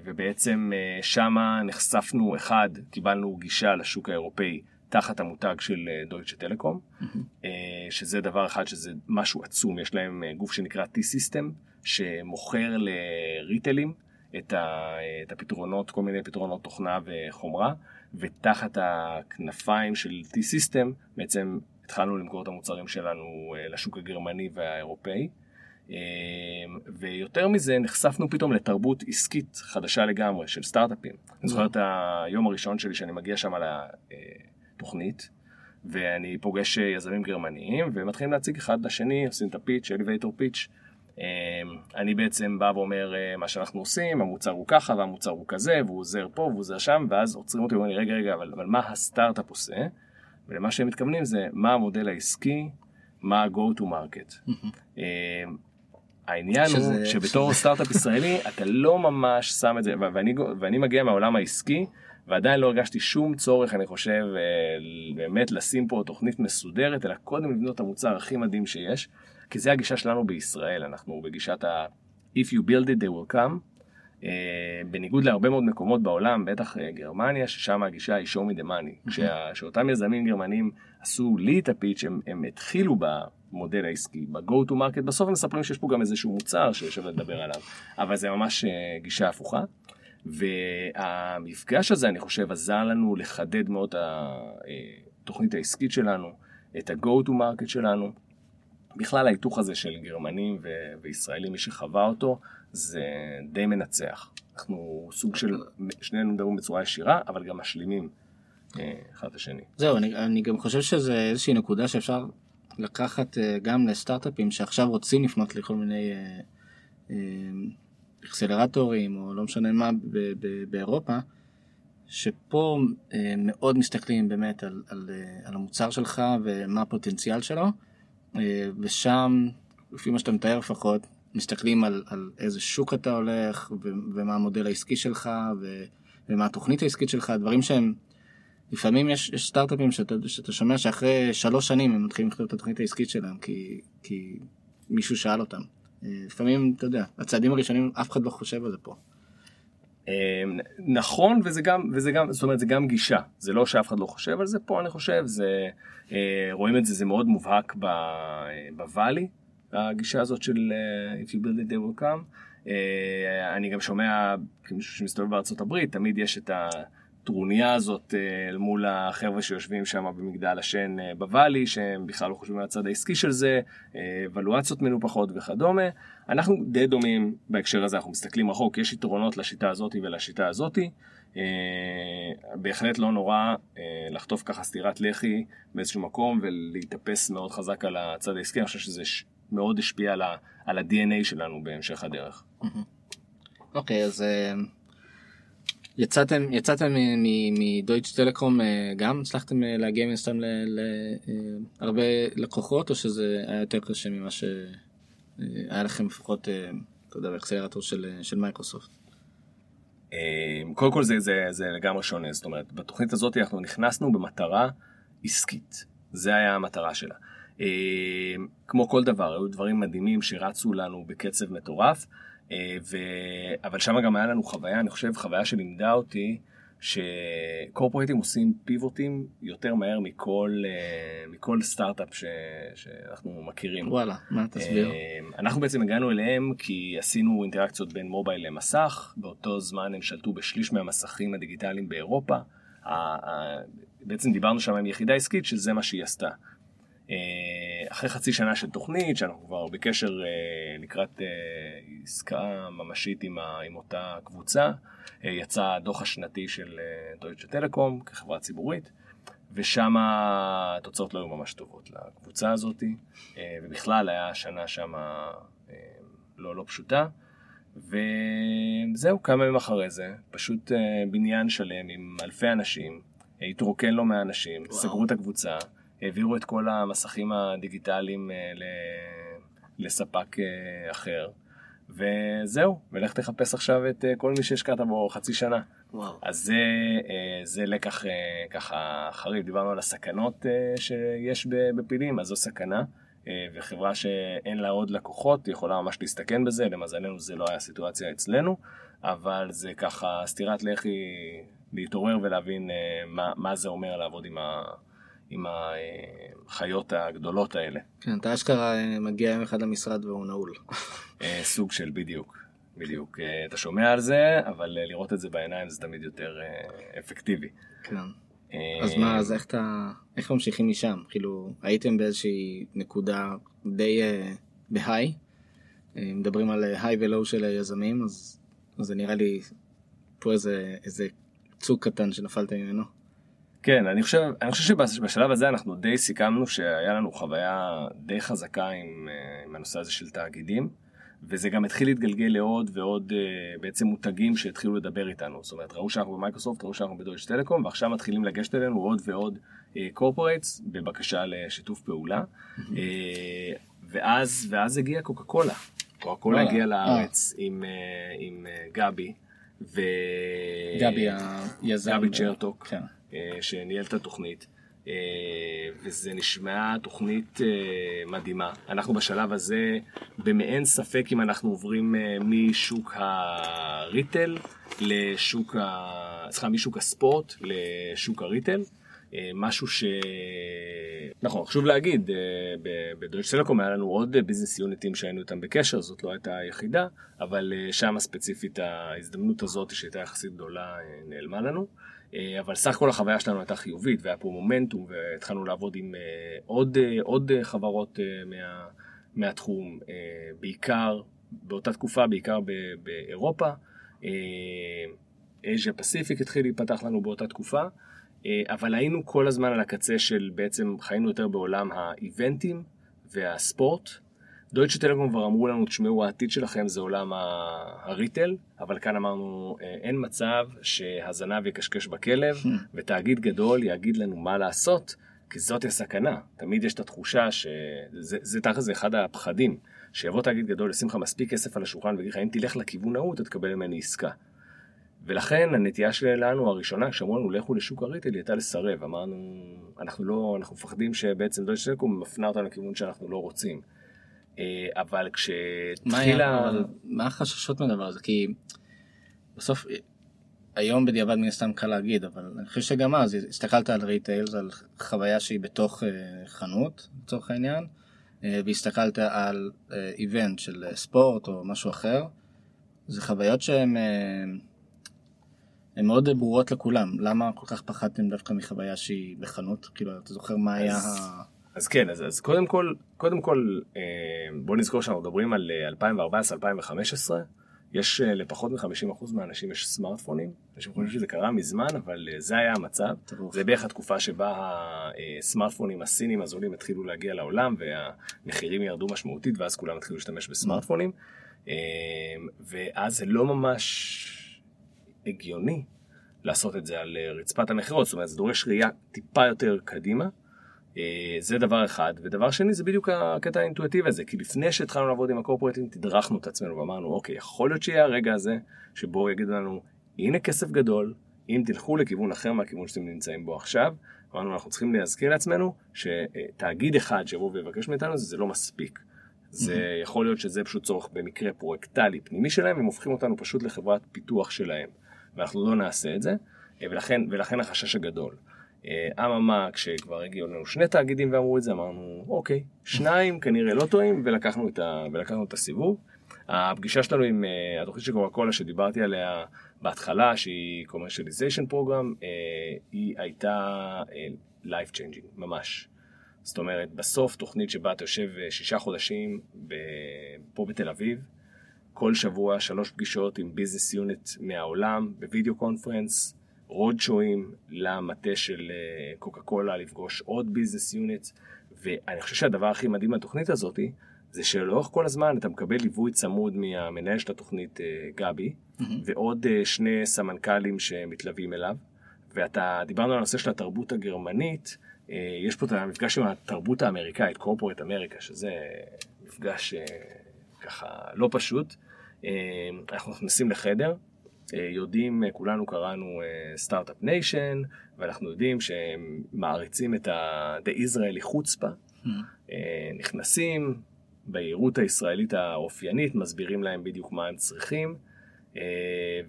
ובעצם שמה נחשפנו, אחד, קיבלנו גישה לשוק האירופאי תחת המותג של דויטשה טלקום, mm-hmm. שזה דבר אחד שזה משהו עצום, יש להם גוף שנקרא T-System, שמוכר לריטלים את, הפתרונות, כל מיני פתרונות תוכנה וחומרה, ותחת הכנפיים של T-System בעצם התחלנו למכור את המוצרים שלנו אה, לשוק הגרמני והאירופאי. אה, ויותר מזה נחשפנו פתאום לתרבות עסקית חדשה לגמרי של סטארט-אפים. אני זוכר את היום הראשון שלי שאני מגיע שם לתוכנית ואני פוגש יזמים גרמניים ומתחילים להציג אחד לשני, עושים את הפיץ', אליווייטור פיץ'. אמ, אני בעצם בא ואומר אה, מה שאנחנו עושים, המוצר הוא ככה והמוצר הוא כזה, והוא עוזר פה והוא עוזר שם, ואז עוצרים אותי ואומרים לי, רגע, רגע, אבל, אבל מה הסטארט-אפ עושה? ולמה שהם מתכוונים זה מה המודל העסקי, מה ה-go to market. אמ, העניין שזה, הוא שבתור. סטארט-אפ ישראלי אתה לא ממש שם את זה, ואני, ואני מגיע מהעולם העסקי ועדיין לא הרגשתי שום צורך, אני חושב, אה, באמת לשים פה תוכנית מסודרת, אלא קודם לבנות את המוצר הכי מדהים שיש. כי זה הגישה שלנו בישראל, אנחנו בגישת ה- If you build it they will come. Uh, בניגוד להרבה מאוד מקומות בעולם, בטח uh, גרמניה, ששם הגישה היא show me the money. כשאותם יזמים גרמנים עשו לי את הפיץ', הם, הם התחילו במודל העסקי, ב-go to market, בסוף הם מספרים שיש פה גם איזשהו מוצר ששווה לדבר עליו, אבל זה ממש uh, גישה הפוכה. והמפגש הזה, אני חושב, עזר לנו לחדד מאוד את התוכנית העסקית שלנו, את ה-go to market שלנו. בכלל ההיתוך הזה של גרמנים ו- וישראלים, מי שחווה אותו, זה די מנצח. אנחנו סוג של, שנינו מדברים בצורה ישירה, אבל גם משלימים אה, אחד את השני. זהו, אני, אני גם חושב שזה איזושהי נקודה שאפשר לקחת אה, גם לסטארט-אפים שעכשיו רוצים לפנות לכל מיני אה, אקסלרטורים, או לא משנה מה, ב- ב- באירופה. שפה מאוד מסתכלים באמת על, על, על המוצר שלך ומה הפוטנציאל שלו, ושם, לפי מה שאתה מתאר לפחות, מסתכלים על, על איזה שוק אתה הולך, ו, ומה המודל העסקי שלך, ו, ומה התוכנית העסקית שלך, דברים שהם, לפעמים יש, יש סטארט-אפים שאתה, שאתה שומע שאחרי שלוש שנים הם מתחילים לכתוב את התוכנית העסקית שלהם, כי, כי מישהו שאל אותם. אה, לפעמים, אתה יודע, הצעדים הראשונים, אף אחד לא חושב על זה פה. נכון וזה גם וזה גם זאת אומרת זה גם גישה זה לא שאף אחד לא חושב על זה פה אני חושב זה רואים את זה זה מאוד מובהק בוואלי הגישה הזאת של uh, if you build it they will come. אני גם שומע כמישהו שמסתובב בארצות הברית תמיד יש את הטרוניה הזאת uh, מול החבר'ה שיושבים שם במגדל השן uh, בוואלי שהם בכלל לא חושבים על הצד העסקי של זה, אבלואציות מנופחות וכדומה. אנחנו די דומים בהקשר הזה אנחנו מסתכלים רחוק יש יתרונות לשיטה הזאת ולשיטה הזאת. בהחלט לא נורא לחטוף ככה סטירת לחי באיזשהו מקום ולהתאפס מאוד חזק על הצד העסקי, אני חושב שזה מאוד השפיע על, ה-DNA שלנו בהמשך הדרך. אוקיי, okay, אז יצאתם, יצאתם מדויטש טלקום uh, גם? הצלחתם uh, להגיע מן הסתם להרבה לקוחות, או שזה היה יותר קשה ממה שהיה לכם לפחות, אתה יודע, ב accelerator של, של מייקרוסופט? קודם כל זה, זה, זה לגמרי שונה, זאת אומרת, בתוכנית הזאת אנחנו נכנסנו במטרה עסקית, זה היה המטרה שלה. אה, כמו כל דבר, היו דברים מדהימים שרצו לנו בקצב מטורף, אה, ו... אבל שם גם היה לנו חוויה, אני חושב, חוויה שלימדה אותי ש corporateים עושים pivotים יותר מהר מכל, אה, מכל סטארט-אפ ש... שאנחנו מכירים. וואלה, מה תסביר? אנחנו בעצם הגענו אליהם כי עשינו אינטראקציות בין מובייל למסך, באותו זמן הם שלטו בשליש מהמסכים הדיגיטליים באירופה. בעצם דיברנו שם עם יחידה עסקית שזה מה שהיא עשתה. אה, אחרי חצי שנה של תוכנית, שאנחנו כבר בקשר אה, לקראת אה, עסקה ממשית עם, ה, עם אותה קבוצה, יצא הדוח השנתי של דויטשה טלקום כחברה ציבורית, ושם התוצאות לא היו ממש טובות לקבוצה הזאת, ובכלל היה שנה שם לא, לא פשוטה. וזהו, כמה ימים אחרי זה, פשוט בניין שלם עם אלפי אנשים, התרוקן לו מהאנשים, סגרו את הקבוצה. העבירו את כל המסכים הדיגיטליים אה, לספק אה, אחר. וזהו, ולך תחפש עכשיו את אה, כל מי שהשקעת בו חצי שנה. וואו. אז זה, זה לקח ככה חריף, דיברנו על הסכנות שיש בפילים, אז זו סכנה. וחברה שאין לה עוד לקוחות יכולה ממש להסתכן בזה, למזלנו זה לא היה סיטואציה אצלנו, אבל זה ככה סטירת לחי להתעורר ולהבין מה, מה זה אומר לעבוד עם, ה, עם החיות הגדולות האלה. כן, אתה אשכרה אה, מגיע יום אחד למשרד והוא נעול. אה, סוג של בדיוק, בדיוק. אה, אתה שומע על זה, אבל לראות את זה בעיניים זה תמיד יותר אפקטיבי. כן. אז מה, אז איך אתה, איך ממשיכים משם? כאילו, הייתם באיזושהי נקודה די בהיי, מדברים על היי ולואו של היזמים, אז זה נראה לי פה איזה, איזה צוק קטן שנפלתם ממנו. כן, אני חושב, אני חושב שבשלב הזה אנחנו די סיכמנו שהיה לנו חוויה די חזקה עם, אה, עם הנושא הזה של תאגידים, וזה גם התחיל להתגלגל לעוד ועוד אה, בעצם מותגים שהתחילו לדבר איתנו. זאת אומרת, ראו שאנחנו במייקרוסופט, ראו שאנחנו בדויטש טלקום, ועכשיו מתחילים לגשת אלינו עוד ועוד corporates אה, בבקשה לשיתוף פעולה. ואז, ואז הגיעה קוקה קולה. קוקה קולה הגיעה לארץ עם, עם גבי. ו... גבי היזם. גבי צ'רטוק. כן. אה, שניהל את התוכנית, אה, וזה נשמעה תוכנית אה, מדהימה. אנחנו בשלב הזה במעין ספק אם אנחנו עוברים משוק הריטל לשוק ה... סליחה, משוק הספורט לשוק הריטל. משהו ש... נכון, חשוב להגיד, בדויטש סלקום היה לנו עוד ביזנס יוניטים שהיינו איתם בקשר, זאת לא הייתה היחידה, אבל שם ספציפית ההזדמנות הזאת שהייתה יחסית גדולה נעלמה לנו. אה, אבל סך הכל החוויה שלנו הייתה חיובית והיה פה מומנטום והתחלנו לעבוד עם אה, עוד, אה, עוד חברות מה, מהתחום, בעיקר באותה תקופה, בעיקר באירופה. אייז'ה פסיפיק התחיל להיפתח לנו באותה תקופה, אבל היינו כל הזמן על הקצה של בעצם חיינו יותר בעולם האיבנטים והספורט. דויטשה טלקום כבר אמרו לנו, תשמעו, העתיד שלכם זה עולם הריטל, אבל כאן אמרנו, אה, אין מצב שהזנב יקשקש בכלב, hmm. ותאגיד גדול יגיד לנו מה לעשות, כי זאת הסכנה. תמיד יש את התחושה שזה תכל'ס זה אחד הפחדים, שיבוא תאגיד גדול, ישים לך מספיק כסף על השולחן ויגיד לך, אם תלך לכיוון ההוא, אתה תקבל ממני עסקה. ולכן הנטייה שלנו הראשונה, כשאמרו לנו לכו לשוק הריטל, היא הייתה לסרב. אמרנו, אנחנו לא, אנחנו מפחדים שבעצם דויטשה טלקום מפנה אותנו לכיוון שאנחנו לא רוצים. אה, אבל כשתחילה... מה החששות מהדבר הזה? כי בסוף היום בדיעבד מן הסתם קל להגיד, אבל אני חושב שגם אז הסתכלת על ריטיילס, על חוויה שהיא בתוך uh, חנות, לצורך העניין, והסתכלת על איבנט של ספורט או משהו אחר, זה חוויות שהן uh, מאוד ברורות לכולם. למה כל כך פחדתם דווקא מחוויה שהיא בחנות? כאילו, אתה זוכר מה אז... היה ה... אז כן, אז, אז קודם כל, קודם כל, אה, בוא נזכור שאנחנו מדברים על 2014-2015, יש אה, לפחות מ-50% מהאנשים יש סמארטפונים, אנשים חושבים שזה קרה מזמן, אבל אה, זה היה המצב. זה בערך התקופה שבה הסמארטפונים הסינים הזולים התחילו להגיע לעולם, והמחירים ירדו משמעותית, ואז כולם התחילו להשתמש בסמארטפונים. ואז זה לא ממש הגיוני לעשות את זה על רצפת המכירות, זאת אומרת, זה דורש ראייה טיפה יותר קדימה. אה, זה דבר אחד, ודבר שני זה בדיוק הקטע האינטואיטיבי הזה, כי לפני שהתחלנו לעבוד עם הקורפורטים תדרכנו את עצמנו ואמרנו אוקיי, יכול להיות שיהיה הרגע הזה שבו יגידו לנו הנה כסף גדול, אם תלכו לכיוון אחר מהכיוון שאתם נמצאים בו עכשיו, אמרנו אנחנו צריכים להזכיר לעצמנו שתאגיד אחד שיבוא ויבקש מאיתנו זה, זה לא מספיק. זה mm-hmm. יכול להיות שזה פשוט צורך במקרה פרויקטלי פנימי שלהם, הם הופכים אותנו פשוט לחברת פיתוח שלהם, ואנחנו לא נעשה את זה, אה, ולכן, ולכן החשש הגדול. אה, אממה, כשכבר הגיעו לנו שני תאגידים ואמרו את זה, אמרנו, אוקיי, שניים כנראה לא טועים, ולקחנו את, ה, ולקחנו את הסיבוב. הפגישה שלנו עם uh, התוכנית של קוקה קולה שדיברתי עליה בהתחלה, שהיא commercialization program, uh, היא הייתה uh, life changing, ממש. זאת אומרת, בסוף תוכנית שבה אתה יושב שישה חודשים. פה בתל אביב, כל שבוע שלוש פגישות עם business unit מהעולם, ב video conference, roadshowים למטה של אה, קוקה קולה, לפגוש עוד business unit, ואני חושב שהדבר הכי מדהים בתוכנית הזאת זה שלאורך כל הזמן אתה מקבל ליווי צמוד מהמנהל של התוכנית אה, גבי, mm-hmm. ועוד אה, שני סמנכ"לים שמתלווים אליו, ואתה, דיברנו על הנושא של התרבות הגרמנית, יש פה את המפגש עם התרבות האמריקאית, corporate America, שזה מפגש ככה לא פשוט. אנחנו נכנסים לחדר, אה, יודעים, אה, כולנו קראנו Start-Up אה, Nation, ואנחנו יודעים שהם מעריצים את ה-The Israeli חוצפה, אה, נכנסים ביהירות הישראלית האופיינית, מסבירים להם בדיוק מה הם צריכים. אה,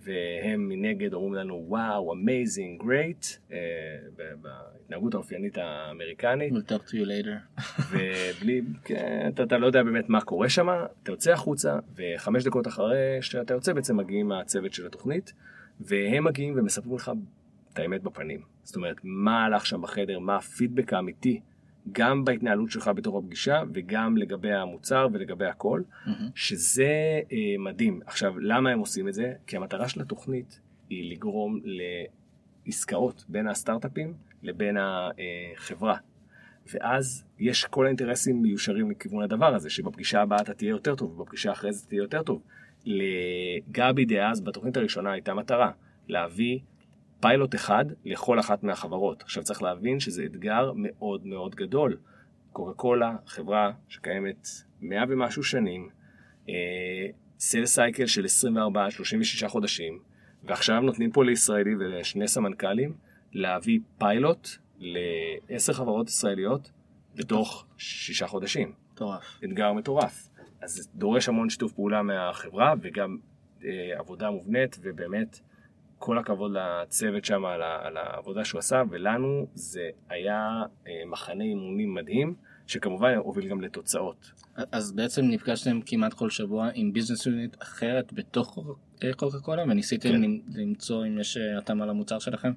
והם מנגד אומרים לנו וואו, amazing, great, אה, בהתנהגות האופיינית האמריקנית. We'll talk to you later. ובלי, כן, אתה, אתה לא יודע באמת מה קורה שם, אתה יוצא החוצה, וחמש דקות אחרי שאתה יוצא בעצם מגיעים הצוות של התוכנית, והם מגיעים ומספרים לך את האמת בפנים. זאת אומרת, מה הלך שם בחדר, מה הפידבק האמיתי גם בהתנהלות שלך בתוך הפגישה וגם לגבי המוצר ולגבי הכל, mm-hmm. שזה אה, מדהים. עכשיו, למה הם עושים את זה? כי המטרה של התוכנית היא לגרום לעסקאות בין הסטארט-אפים לבין החברה. ואז יש כל האינטרסים מיושרים לכיוון הדבר הזה, שבפגישה הבאה אתה תהיה יותר טוב, ובפגישה אחרי זה תהיה יותר טוב. לגבי דאז בתוכנית הראשונה הייתה מטרה, להביא פיילוט אחד לכל אחת מהחברות. עכשיו צריך להבין שזה אתגר מאוד מאוד גדול. קוקה קולה, חברה שקיימת מאה ומשהו שנים, סל uh, סייקל של 24-36 חודשים, ועכשיו נותנים פה לישראלי ולשני סמנכ"לים להביא פיילוט לעשר חברות ישראליות בתוך שישה חודשים. מטורף. אתגר מטורף. אז זה דורש המון שיתוף פעולה מהחברה וגם uh, עבודה מובנית ובאמת כל הכבוד לצוות שם על, על העבודה שהוא עשה, ולנו זה היה אה, מחנה אימונים מדהים, שכמובן הוביל גם לתוצאות. אז בעצם נפגשתם כמעט כל שבוע עם ביזנס יוניט אחרת בתוך קוקה קולה, וניסיתם כן. למצוא אם יש אה, התאמה למוצר שלכם?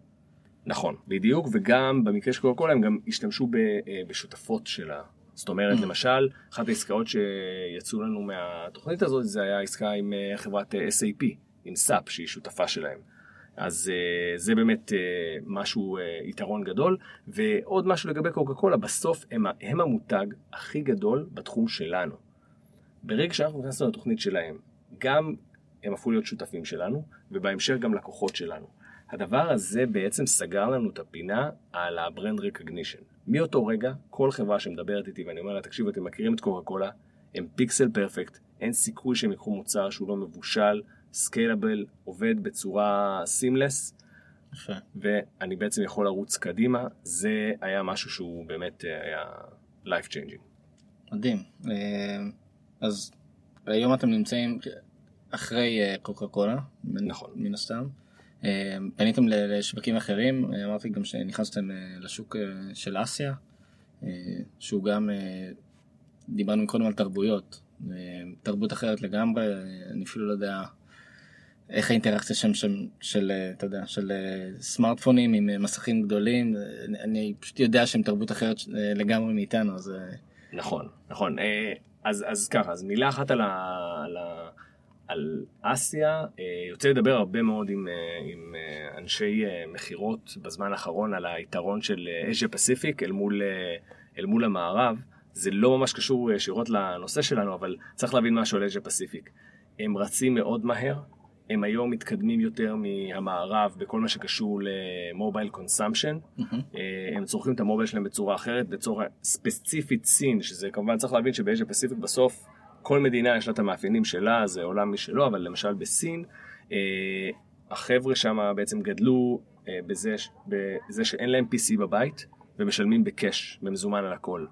נכון, בדיוק, וגם במקרה של קוקה קולה הם גם השתמשו אה, בשותפות שלה. זאת אומרת, mm. למשל, אחת העסקאות שיצאו לנו מהתוכנית הזאת, זה היה עסקה עם חברת SAP, עם SAP, שהיא שותפה שלהם. אז uh, זה באמת uh, משהו, uh, יתרון גדול. ועוד משהו לגבי קוקה קולה, בסוף הם, הם המותג הכי גדול בתחום שלנו. ברגע שאנחנו נכנסנו לתוכנית שלהם, גם הם הפכו להיות שותפים שלנו, ובהמשך גם לקוחות שלנו. הדבר הזה בעצם סגר לנו את הפינה על ה-brand recognition. מאותו רגע, כל חברה שמדברת איתי ואני אומר לה, תקשיבו, אתם מכירים את קוקה קולה, הם פיקסל פרפקט, אין סיכוי שהם יקחו מוצר שהוא לא מבושל, סקיילבל, עובד בצורה סימלס, ואני בעצם יכול לרוץ קדימה, זה היה משהו שהוא באמת אה, היה life changing. מדהים. אה, אז היום אתם נמצאים אחרי אה, קוקה קולה, נכון. מן הסתם. אה, פניתם לשווקים אחרים, אה, אמרתי גם שנכנסתם אה, לשוק אה, של אסיה, אה, שהוא גם, אה, דיברנו קודם על תרבויות, אה, תרבות אחרת לגמרי, אה, אני אפילו לא יודע איך האינטראקציה שם, שם של, אה, אתה יודע, של אה, סמארטפונים עם אה, מסכים גדולים, אני- פשוט יודע שהם תרבות אחרת לגמרי מאיתנו, אז נכון, נכון. אז, אז ככה, אז מילה אחת על, ה, על, ה, על אסיה, יוצא לדבר הרבה מאוד עם, עם אנשי מכירות בזמן האחרון על היתרון של Asia Pacific אל מול, אל מול המערב. זה לא ממש קשור ישירות לנושא שלנו, אבל צריך להבין משהו על Asia Pacific. הם רצים מאוד מהר, הם היום מתקדמים יותר מהמערב בכל מה שקשור ל mobile consumption. אה, הם צורכים את ה mobile שלהם בצורה אחרת, בצורה ספציפית סין, שזה כמובן צריך להבין שב Asia Pacific בסוף כל מדינה יש לה את המאפיינים שלה, זה עולם משלו, אבל למשל בסין, אה, החבר'ה שם בעצם גדלו אה, בזה, בזה שאין להם PC בבית ומשלמים בקאש, במזומן על הכל.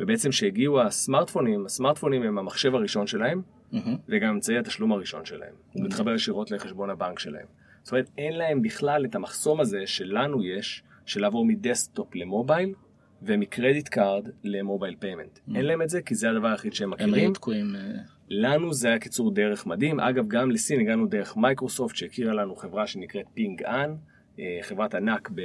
ובעצם כשהגיעו הסמארטפונים, הסמארטפונים הם המחשב הראשון שלהם, מהמם. וגם אמצעי התשלום הראשון שלהם. הוא מתחבר ישירות לחשבון הבנק שלהם. זאת אומרת, אין להם בכלל את המחסום הזה שלנו יש, של לעבור מדסקטופ למובייל, ומ credit card ל mobile payment. אין להם את זה, כי זה הדבר היחיד שהם הם היו מכירים. תקועים. אה, לנו זה היה קיצור דרך מדהים. אגב, גם לסין הגענו דרך מייקרוסופט, שהכירה לנו חברה שנקראת Ping An, אה, חברת ענק ב-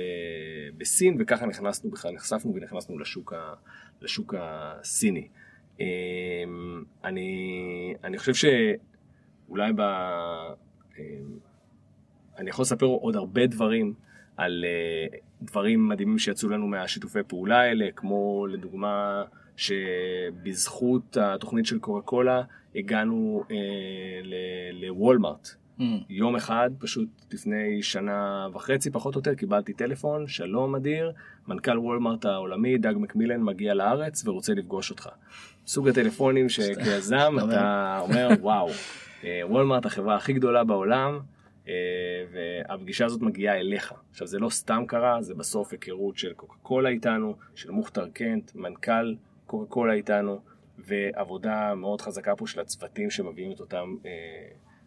בסין, וככה נכנסנו בכלל, נחשפנו ונכנסנו לשוק, ה, לשוק הסיני. אה, אני, אני חושב שאולי ב... אה, אני יכול לספר עוד הרבה דברים על אה, דברים מדהימים שיצאו לנו מהשיתופי פעולה האלה, כמו לדוגמה שבזכות התוכנית של קוקה קולה הגענו אה, לוולמארט. מהמם. יום אחד, פשוט לפני שנה וחצי פחות או יותר, קיבלתי טלפון, שלום אדיר, מנכ"ל וולמארט העולמי, דאג מקמילן, מגיע לארץ ורוצה לפגוש אותך. סוג הטלפונים שכיזם אתה אומר, וואו, אה, וולמארט החברה הכי גדולה בעולם, אה, והפגישה הזאת מגיעה אליך. עכשיו זה לא סתם קרה, זה בסוף היכרות של קוקה קולה איתנו, של מוכתר קנט, מנכ"ל קוקה קולה איתנו, ועבודה מאוד חזקה פה של הצוותים שמביאים את אותם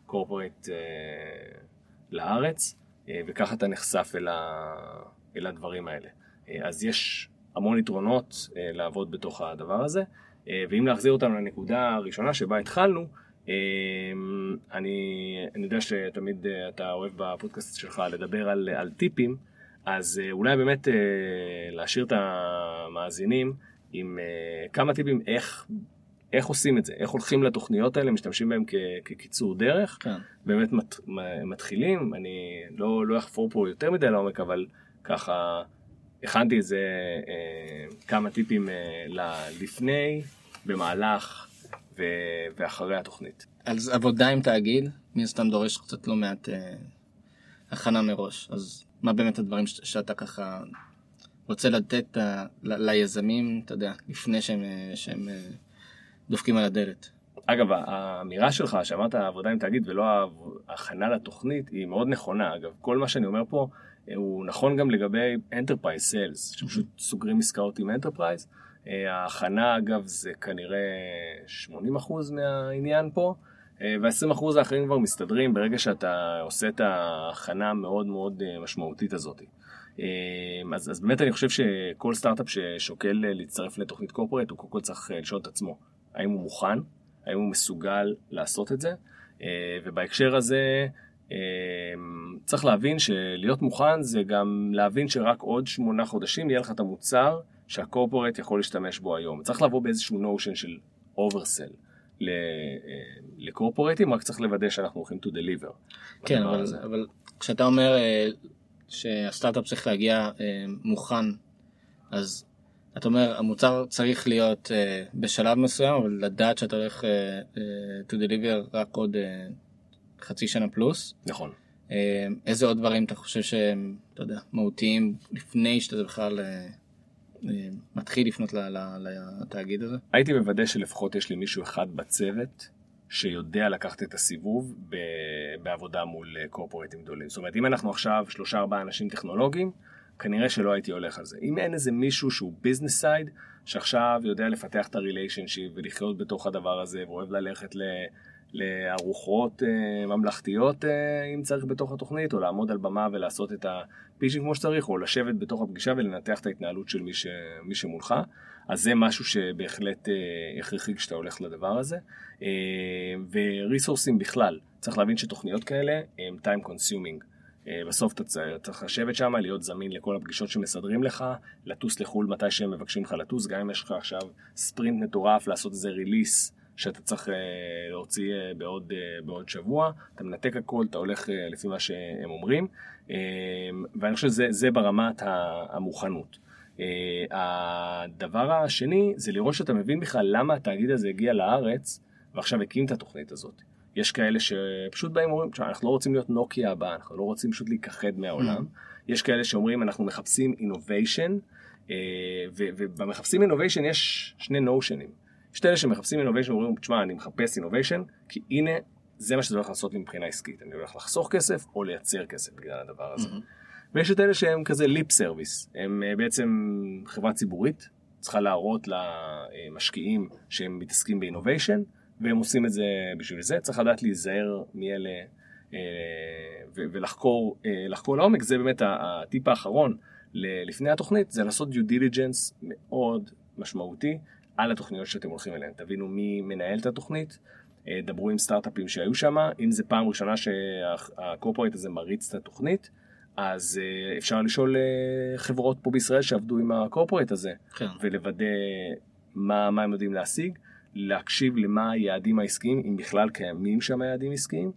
קורפורט לארץ, אה, וככה אתה נחשף אל, ה, אל הדברים האלה. אז יש המון יתרונות לעבוד בתוך הדבר הזה, ואם להחזיר אותנו לנקודה הראשונה שבה התחלנו, אה, אני, אני יודע שתמיד אה, אתה אוהב בפודקאסט שלך לדבר על, על טיפים, אז אה, אולי באמת אה, להשאיר את המאזינים עם אה, כמה טיפים איך, איך עושים את זה, איך הולכים לתוכניות האלה, משתמשים בהם כ, כקיצור דרך, כן. באמת מת, מתחילים, אני לא, לא אחפור פה יותר מדי לעומק, אבל ככה הכנתי איזה אה, כמה טיפים אה, לפני, במהלך ו, ואחרי התוכנית. אז עבודה עם תאגיד, מן הסתם דורש קצת לא מעט אה, הכנה מראש. אז מה באמת הדברים ש- שאתה ככה רוצה לתת אה, ל- ליזמים, אתה יודע, לפני שהם, אה, שהם אה, דופקים על הדלת? אגב, האמירה שלך שאמרת עבודה עם תאגיד ולא ההכנה לתוכנית היא מאוד נכונה. אגב, כל מה שאני אומר פה הוא נכון גם לגבי Enterprise Sales, שפשוט סוגרים עסקאות עם Enterprise. אה, ההכנה, אגב, זה כנראה 80% מהעניין פה, אה, וה-20% האחרים כבר מסתדרים ברגע שאתה עושה את ההכנה המאוד מאוד אה, משמעותית הזאת. אה, אז, אז באמת אני חושב שכל סטארט-אפ ששוקל אה, להצטרף לתוכנית קורפורט, הוא קודם כל צריך אה, לשאול את עצמו, האם הוא מוכן? האם הוא מסוגל לעשות את זה? אה, ובהקשר הזה, אה, צריך להבין שלהיות מוכן זה גם להבין שרק עוד שמונה חודשים יהיה לך את המוצר שה corporate יכול להשתמש בו היום. צריך לבוא באיזשהו notion של oversell ל corporate ים, רק צריך לוודא שאנחנו הולכים to deliver. כן, אבל, הזה. אבל כשאתה אומר אה, שהסטארט-אפ צריך להגיע אה, מוכן, אז אתה אומר המוצר צריך להיות אה, בשלב מסוים, אבל לדעת שאתה הולך to deliver רק עוד חצי שנה פלוס. נכון. אה, איזה עוד דברים אתה חושב שהם, אתה יודע, מהותיים לפני שאתה בכלל אה, אה, מתחיל לפנות לתאגיד הזה? הייתי מוודא שלפחות יש לי מישהו אחד בצוות שיודע לקחת את הסיבוב ב- בעבודה מול corporate ים גדולים. זאת אומרת, אם אנחנו עכשיו שלושה ארבעה אנשים טכנולוגיים, כנראה שלא הייתי הולך על זה. אם אין איזה מישהו שהוא business side, שעכשיו יודע לפתח את ה relationship ולחיות בתוך הדבר הזה, ואוהב ללכת ל... לארוחות אה, ממלכתיות אה, אם צריך בתוך התוכנית, או לעמוד על במה ולעשות את ה pitching כמו שצריך, או לשבת בתוך הפגישה ולנתח את ההתנהלות של מי, ש, מי שמולך. אז זה משהו שבהחלט אה, הכרחי כשאתה הולך לדבר הזה. וריסורסים בכלל, צריך להבין שתוכניות כאלה הם time consuming. בסוף אתה צריך לשבת שם, להיות זמין לכל הפגישות שמסדרים לך, לטוס לחו"ל מתי שהם מבקשים לך לטוס, גם אם יש לך עכשיו ספרינט מטורף לעשות איזה ריליס שאתה צריך אה, להוציא אה, בעוד, בעוד שבוע, אתה מנתק הכל, אתה הולך לפי מה שהם אומרים, ואני חושב שזה ברמת המוכנות. הדבר השני זה לראות שאתה מבין בכלל למה התאגיד הזה הגיע לארץ ועכשיו הקים את התוכנית הזאת. יש כאלה שפשוט באים ואומרים, אנחנו לא רוצים להיות Nokia הבאה, אנחנו לא רוצים פשוט להיכחד מהעולם. Mm. יש כאלה שאומרים, אנחנו מחפשים innovation, אה, ובמחפשים innovation יש שני notion ים. יש כאלה שמחפשים innovation ואומרים, תשמע, אני מחפש innovation, כי הנה, זה מה שזה הולך לעשות לי מבחינה עסקית. אני הולך לחסוך כסף או לייצר כסף בגלל הדבר הזה. Mm-hmm. ויש את אלה שהם כזה lip service, הם אה, בעצם חברה ציבורית, צריכה להראות למשקיעים שהם מתעסקים ב innovation. והם עושים את זה בשביל זה. צריך לדעת להיזהר מי אלה אה, ולחקור אה, לעומק. זה באמת הטיפ האחרון לפני התוכנית, זה לעשות due diligence מאוד משמעותי על התוכניות שאתם הולכים אליהן. תבינו מי מנהל את התוכנית, אה, דברו עם סטארט-אפים שהיו שם, אם זה פעם ראשונה שהקורפורט הזה מריץ את התוכנית. אז אפשר לשאול חברות פה בישראל שעבדו עם הקורפורט הזה, כן. ולוודא מה, מה הם יודעים להשיג. להקשיב למה היעדים העסקיים, אם בכלל קיימים שם יעדים עסקיים.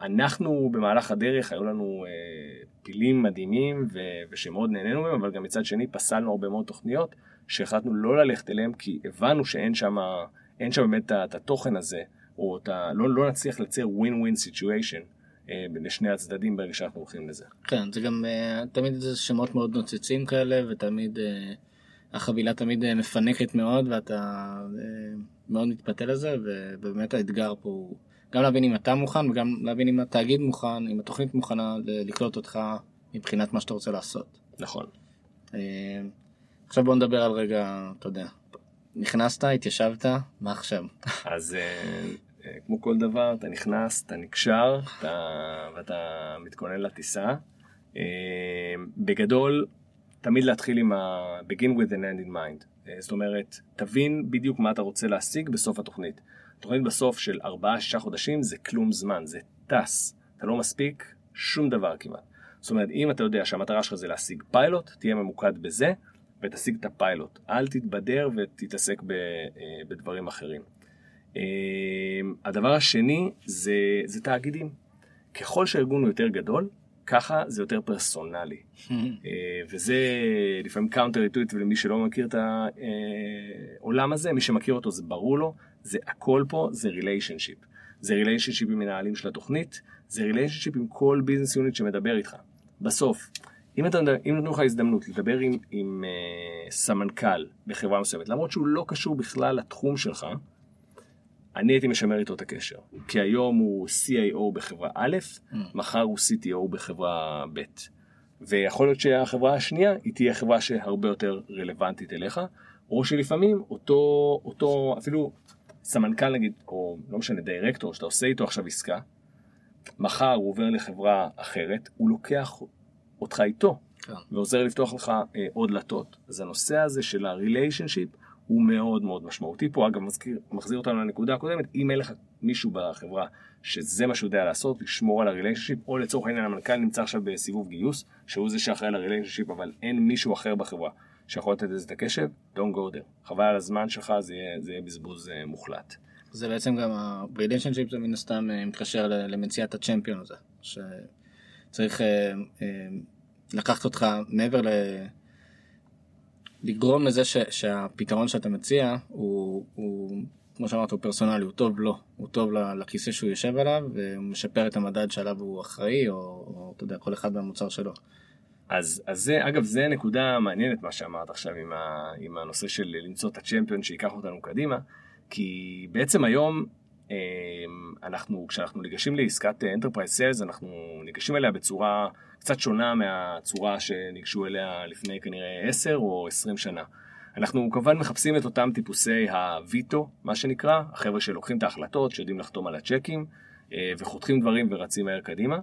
אנחנו במהלך הדרך, היו לנו אה, פילים מדהימים ושמאוד נהנינו מהם, אבל גם מצד שני פסלנו הרבה מאוד תוכניות שהחלטנו לא ללכת אליהם כי הבנו שאין שם, אין שם באמת את התוכן הזה, או את ה, לא, לא נצליח לייצר win-win situation אה, לשני הצדדים ברגע שאנחנו הולכים לזה. כן, זה גם אה, תמיד זה שמות מאוד נוצצים כאלה, ותמיד... החבילה תמיד אה, מפנקת מאוד ואתה אה, מאוד מתפתה לזה ובאמת האתגר פה הוא גם להבין אם אתה מוכן וגם להבין אם התאגיד מוכן, אם התוכנית מוכנה לקלוט אותך מבחינת מה שאתה רוצה לעשות. נכון. אה, עכשיו בוא נדבר על רגע, אתה יודע, נכנסת, התיישבת, מה עכשיו? אז כמו כל דבר, אתה נכנס, אתה נקשר, אתה, ואתה מתכונן לטיסה. בגדול, תמיד להתחיל עם ה- begin with an end in mind. אה, זאת אומרת, תבין בדיוק מה אתה רוצה להשיג בסוף התוכנית. תוכנית בסוף של 4-6 חודשים זה כלום זמן, זה טס. אתה לא מספיק שום דבר כמעט. זאת אומרת, אם אתה יודע שהמטרה שלך זה להשיג פיילוט, תהיה ממוקד בזה ותשיג את הפיילוט. אל תתבזר ותתעסק ב, אה, בדברים אחרים. אה, הדבר השני זה, זה תאגידים. ככל שהארגון הוא יותר גדול, ככה זה יותר פרסונלי. אה, וזה לפעמים counter intuitive למי שלא מכיר את העולם הזה, מי שמכיר אותו זה ברור לו, זה הכל פה זה relationship. זה relationship עם מנהלים של התוכנית, זה relationship עם כל business unit שמדבר איתך. בסוף, אם, נתנו לך הזדמנות לדבר עם, עם אה, סמנכ"ל בחברה מסוימת, למרות שהוא לא קשור בכלל לתחום שלך, אני הייתי משמר איתו את הקשר. כי היום הוא CIO בחברה א', mm. מחר הוא CTO בחברה ב'. ויכול להיות שהחברה השנייה היא תהיה חברה שהרבה יותר רלוונטית אליך, או שלפעמים אותו, אותו אפילו סמנכ"ל נגיד, או לא משנה, דירקטור, שאתה עושה איתו עכשיו עסקה, מחר הוא עובר לחברה אחרת, הוא לוקח אותך איתו, כן. ועוזר לפתוח לך אה, עוד דלתות. אז הנושא הזה של הריליישנשיפ, הוא מאוד מאוד משמעותי פה. אגב, מזכיר, מחזיר אותנו לנקודה הקודמת, אם אין לך מישהו בחברה שזה מה שהוא יודע לעשות, לשמור על הריליישנשיפ, או לצורך העניין המנכ"ל נמצא עכשיו בסיבוב גיוס, שהוא זה שאחראי על הריליישנשיפ, אבל אין מישהו אחר בחברה שיכול לתת לזה את הקשב, don't go there. חבל על הזמן שלך, זה יהיה, זה יהיה בזבוז uh, מוחלט. זה בעצם גם ה-relationship זה מן הסתם uh, מתקשר למציאת הצ'מפיון הזה, שצריך uh, uh, לקחת אותך מעבר ל... לגרום לזה ש, שהפתרון שאתה מציע הוא, הוא כמו שאמרת הוא פרסונלי הוא טוב לו הוא טוב לכיסא שהוא יושב עליו והוא משפר את המדד שעליו הוא אחראי או, או אתה יודע כל אחד מהמוצר שלו. אז, אז זה אגב זה נקודה מעניינת מה שאמרת עכשיו עם, ה, עם הנושא של למצוא את הצ'מפיון שיקח אותנו קדימה כי בעצם היום אנחנו, כשאנחנו ניגשים לעסקת Enterprise Sales, אנחנו ניגשים אליה בצורה קצת שונה מהצורה שניגשו אליה לפני כנראה 10 או 20 שנה. אנחנו כמובן מחפשים את אותם טיפוסי הוויטו, מה שנקרא, החבר'ה שלוקחים את ההחלטות, שיודעים לחתום על הצ'קים, אה, וחותכים דברים ורצים מהר קדימה,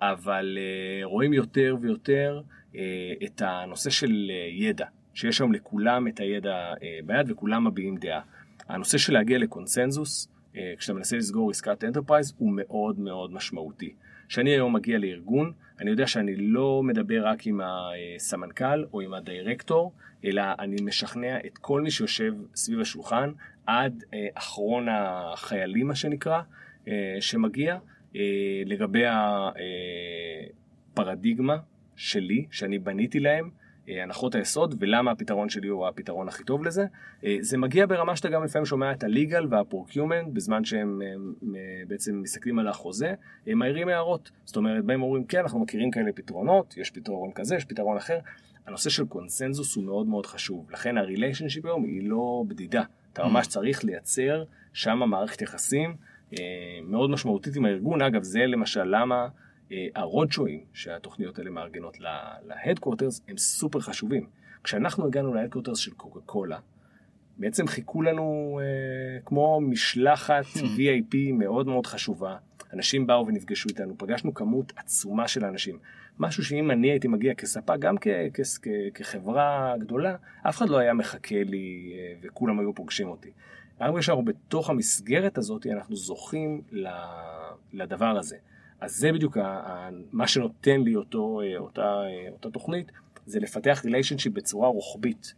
אבל אה, רואים יותר ויותר אה, את הנושא של ידע, שיש היום לכולם את הידע ביד וכולם מביעים דעה. הנושא של להגיע לקונסנזוס, כשאתה מנסה לסגור עסקת enterprise, הוא מאוד מאוד משמעותי. כשאני היום מגיע לארגון, אני יודע שאני לא מדבר רק עם הסמנכ"ל או עם הדירקטור, אלא אני משכנע את כל מי שיושב סביב השולחן, עד אחרון החיילים, מה שנקרא, אה, שמגיע אה, לגבי הפרדיגמה שלי, שאני בניתי להם, אה, הנחות היסוד ולמה הפתרון שלי הוא הפתרון הכי טוב לזה. זה מגיע ברמה שאתה גם לפעמים שומע את הליגל והפורקיומנט בזמן שהם בעצם מסתכלים על החוזה, הם מעירים הערות. זאת אומרת, באים ואומרים, כן, אנחנו מכירים כאלה פתרונות, יש פתרון כזה, יש פתרון אחר. הנושא של קונסנזוס הוא מאוד מאוד חשוב, לכן הריליישנשיפ היום היא לא בדידה. אתה ממש צריך לייצר שם מערכת יחסים. אה, מאוד משמעותית עם הארגון. אגב, זה למשל למה אה, הרודשואים שהתוכניות האלה מארגנות להדקוורטרס הם סופר חשובים. כשאנחנו הגענו להדקוורטרס של קוקה קולה, בעצם חיכו לנו אה, כמו משלחת hmm. VIP מאוד מאוד חשובה. אנשים באו ונפגשו איתנו, פגשנו כמות עצומה של אנשים. משהו שאם אני הייתי מגיע כספק, גם כ- כ- כ- כחברה גדולה, אף אחד לא היה מחכה לי אה, וכולם היו פוגשים אותי. ברגע שאנחנו בתוך המסגרת הזאת, אנחנו זוכים לדבר הזה. אז זה בדיוק מה שנותן לי אותו, אה, אותה, אה, אותה תוכנית, זה לפתח relationship בצורה רוחבית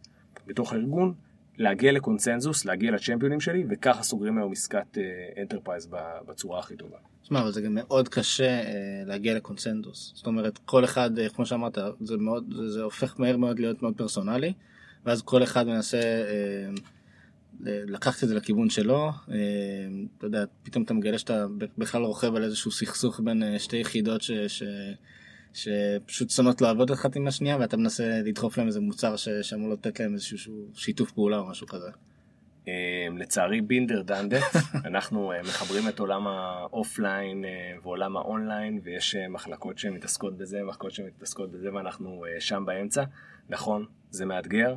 בתוך הארגון, להגיע לקונצנזוס, להגיע ל champion ים שלי, וככה סוגרים היום עסקת enterprise אה, בצורה הכי טובה. תשמע, אבל זה גם מאוד קשה להגיע לקונצנזוס. זאת אומרת, כל אחד, כמו שאמרת, זה, מאוד, זה, זה הופך מהר מאוד להיות מאוד פרסונלי, ואז כל אחד מנסה... לקחת את זה לכיוון שלו, אה, אתה יודע, פתאום אתה מגלה שאתה בכלל רוכב על איזשהו סכסוך בין אה, שתי יחידות ש... ש... שפשוט שונות לעבוד אחת עם השנייה ואתה מנסה לדחוף להם איזה מוצר. שאמור לתת להם איזשהו שיתוף פעולה או משהו כזה. אה, לצערי בינדר דנדה, אנחנו מחברים את עולם האופליין ועולם האונליין ויש מחלקות שמתעסקות בזה, מחלקות שמתעסקות בזה ואנחנו שם באמצע. נכון, זה מאתגר.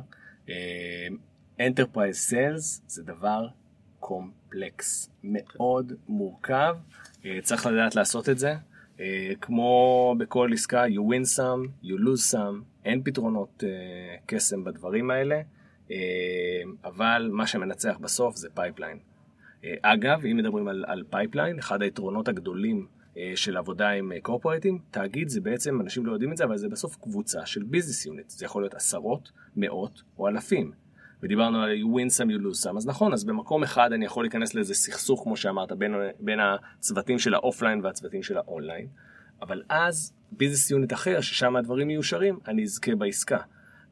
Enterprise Sales זה דבר קומפלקס, מאוד מורכב, אה, צריך לדעת לעשות את זה. אה, כמו בכל עסקה, you win some, you lose some, אין פתרונות אה, קסם בדברים האלה, אבל מה שמנצח בסוף זה pipeline. אגב, אם מדברים על, על pipeline, אחד היתרונות הגדולים של עבודה עם קורפורטים, תאגיד זה בעצם, אנשים לא יודעים את זה, אבל זה בסוף קבוצה של business unit. זה יכול להיות עשרות, מאות או אלפים. ודיברנו על you win some you lose some, אז נכון, אז במקום אחד אני יכול להיכנס לאיזה סכסוך, כמו שאמרת, בין, בין הצוותים של האופליין והצוותים של האונליין, אבל אז business unit אחר, ששם הדברים מיושרים, אני אזכה בעסקה.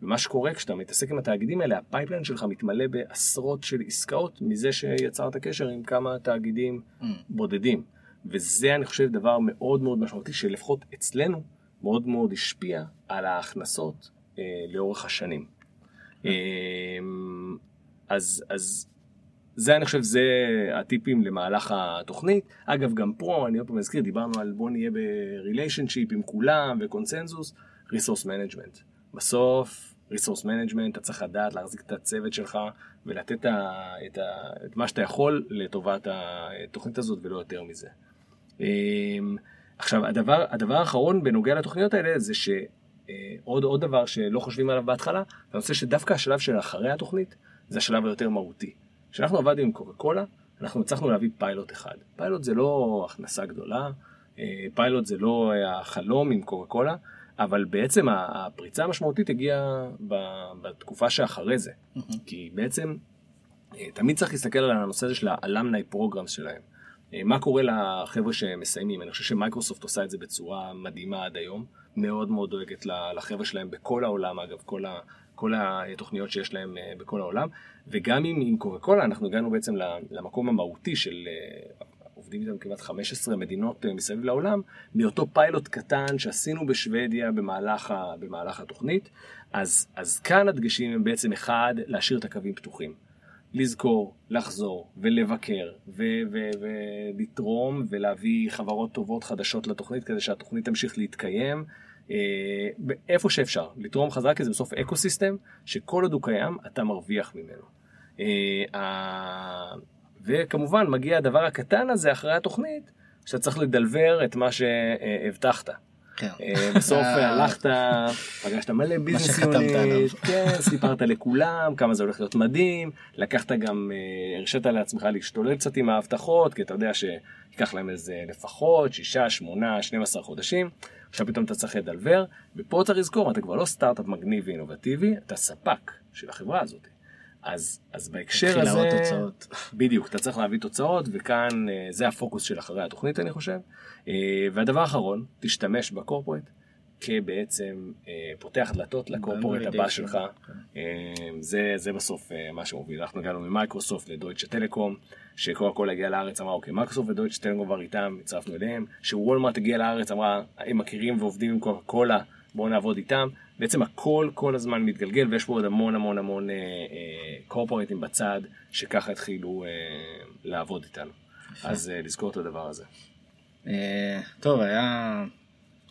ומה שקורה כשאתה מתעסק עם התאגידים האלה, ה pipeline שלך מתמלא בעשרות של עסקאות מזה שיצרת קשר עם כמה תאגידים ממ. בודדים. וזה אני חושב דבר מאוד מאוד משמעותי, שלפחות אצלנו מאוד מאוד השפיע על ההכנסות אה, לאורך השנים. אמ, אז, אז זה אני חושב, זה הטיפים למהלך התוכנית. אגב, גם פה, אני עוד פעם מזכיר, דיברנו על בוא נהיה ב relationship עם כולם וקונצנזוס, resource management. בסוף, resource management, אתה צריך לדעת להחזיק את הצוות שלך ולתת את, את, את מה שאתה יכול לטובת התוכנית הזאת ולא יותר מזה. אמ, עכשיו, הדבר, הדבר האחרון בנוגע לתוכניות האלה זה ש... אה, עוד, עוד דבר שלא חושבים עליו בהתחלה, זה הנושא שדווקא השלב של אחרי התוכנית, זה השלב היותר מהותי. כשאנחנו עבדנו עם קוקה קולה, אנחנו הצלחנו להביא פיילוט אחד. פיילוט זה לא הכנסה גדולה, אה, פיילוט זה לא החלום עם קוקה קולה, אבל בעצם הפריצה המשמעותית הגיעה בתקופה שאחרי זה. כי בעצם אה, תמיד צריך להסתכל על הנושא הזה של ה alumni programs שלהם. מה קורה לחבר'ה שמסיימים? אני חושב שמייקרוסופט עושה את זה בצורה מדהימה עד היום. מאוד מאוד דואגת לחבר'ה שלהם בכל העולם, אגב, כל, ה, כל התוכניות שיש להם אה, בכל העולם. וגם עם, עם קוקה קולה אנחנו הגענו בעצם למקום המהותי של אה, עובדים איתם כמעט 15 מדינות אה, מסביב לעולם, מאותו פיילוט קטן שעשינו בשוודיה במהלך, ה, במהלך התוכנית. אז, אז כאן הדגשים הם בעצם אחד, להשאיר את הקווים פתוחים. לזכור, לחזור ולבקר ו- ו- ולתרום ולהביא חברות טובות חדשות לתוכנית כדי שהתוכנית תמשיך להתקיים. אה, איפה שאפשר, לתרום חזרה כי זה בסוף אקו סיסטם שכל עוד הוא קיים אתה מרוויח ממנו. אה, וכמובן מגיע הדבר הקטן הזה אחרי התוכנית שאתה צריך לדלבר את מה שהבטחת. כן. אה, בסוף הלכת, פגשת מלא ביזנס יוניט, כן, סיפרת לכולם כמה זה הולך להיות מדהים, לקחת גם, אה, הרשית לעצמך להשתולל קצת עם ההבטחות, כי אתה יודע שייקח להם איזה לפחות 6, 8, 12 חודשים, עכשיו פתאום אתה צריך לדלבר, ופה צריך לזכור, אתה כבר לא סטארט-אפ מגניב ואינובטיבי, אתה ספק של החברה הזאת. אז, אז בהקשר הזה, תוצאות. בדיוק, אתה צריך להביא תוצאות, וכאן אה, זה הפוקוס של אחרי התוכנית אני חושב. אה, והדבר האחרון, תשתמש ב corporate כבעצם אה, פותח דלתות ל corporate הבא שלך. כן. זה, זה בסוף מה שמוביל. אנחנו הגענו ממייקרוסופט לדויטשה טלקום, שקוקה קולה הגיעה לארץ אמרה אוקיי מייקרוסופט ודויטשה טלקום כבר איתם, הצטרפנו אליהם, שוולמרט הגיע לארץ אמרה הם מכירים ועובדים עם קוקה קולה, בואו נעבוד איתם. בעצם הכל כל הזמן מתגלגל ויש פה עוד המון המון המון קורפורטים אה, בצד שככה התחילו אה, לעבוד איתנו. אז אה, לזכור את הדבר הזה. אה, טוב היה,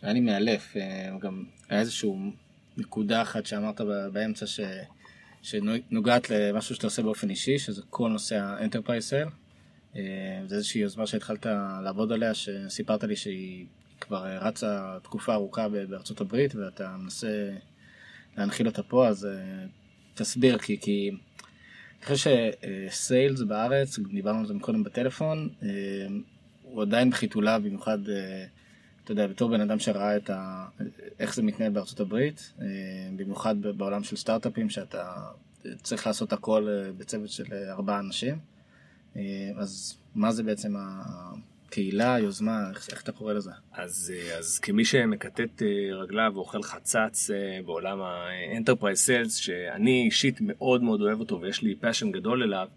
היה לי מאלף אה, גם היה איזשהו נקודה אחת שאמרת באמצע ש, שנוגעת למשהו שאתה עושה באופן אישי שזה כל נושא ה enterprise sale. אה, זה איזושהי יוזמה שהתחלת לעבוד עליה שסיפרת לי שהיא כבר אה, רצה תקופה ארוכה בארצות הברית ואתה מנסה להנחיל אותה פה אז אה, תסביר כי כי אני חושב שסיילס בארץ דיברנו על זה קודם בטלפון אה, הוא עדיין בחיתוליו במיוחד אתה יודע בתור בן אדם שראה את ה... איך זה מתנהל בארצות הברית במיוחד בעולם של סטארט-אפים שאתה צריך לעשות הכל בצוות של ארבעה אנשים אז מה זה בעצם קהילה, יוזמה, איך, איך אתה קורא לזה? אז, אה, אז כמי שמכתת אה, רגליו ואוכל חצץ אה, בעולם sales, שאני אישית מאוד מאוד אוהב אותו ויש לי passion גדול אליו,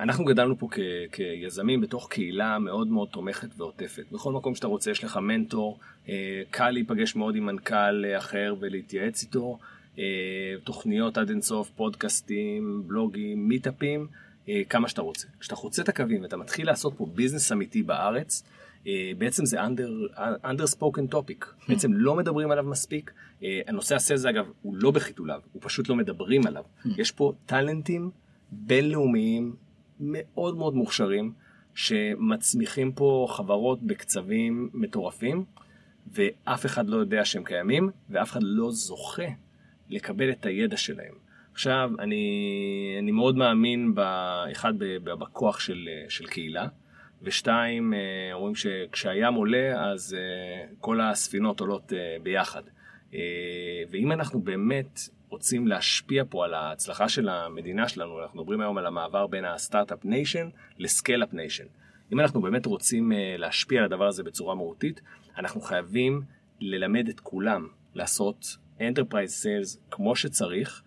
אנחנו גדלנו פה כ, כיזמים בתוך קהילה מאוד מאוד תומכת ועוטפת. בכל מקום שאתה רוצה יש לך מנטור, קל להיפגש מאוד עם מנכ"ל אחר ולהתייעץ איתו, תוכניות עד אינסוף, פודקאסטים, בלוגים, מיטאפים. אה, כמה שאתה רוצה. כשאתה חוצה את הקווים ואתה מתחיל לעשות פה ביזנס אמיתי בארץ, אה, בעצם זה under, under spoken topic, hmm. בעצם לא מדברים עליו מספיק. אה, הנושא הזה אגב הוא לא בחיתוליו, הוא פשוט לא מדברים עליו. Hmm. יש פה טאלנטים בינלאומיים מאוד מאוד מוכשרים, שמצמיחים פה חברות בקצבים מטורפים, ואף אחד לא יודע שהם קיימים, ואף אחד לא זוכה לקבל את הידע שלהם. עכשיו, אני, אני מאוד מאמין, אחד, בכוח של, של קהילה, ושתיים, אה, אומרים שכשהים עולה, אז אה, כל הספינות עולות אה, ביחד. ואם אנחנו באמת רוצים להשפיע פה על ההצלחה של המדינה שלנו, אנחנו מדברים היום על המעבר בין ה Start-Up Nation ל Scale-Up Nation. אם אנחנו באמת רוצים להשפיע על הדבר הזה בצורה מהותית, אנחנו חייבים ללמד את כולם לעשות enterprise sales כמו שצריך,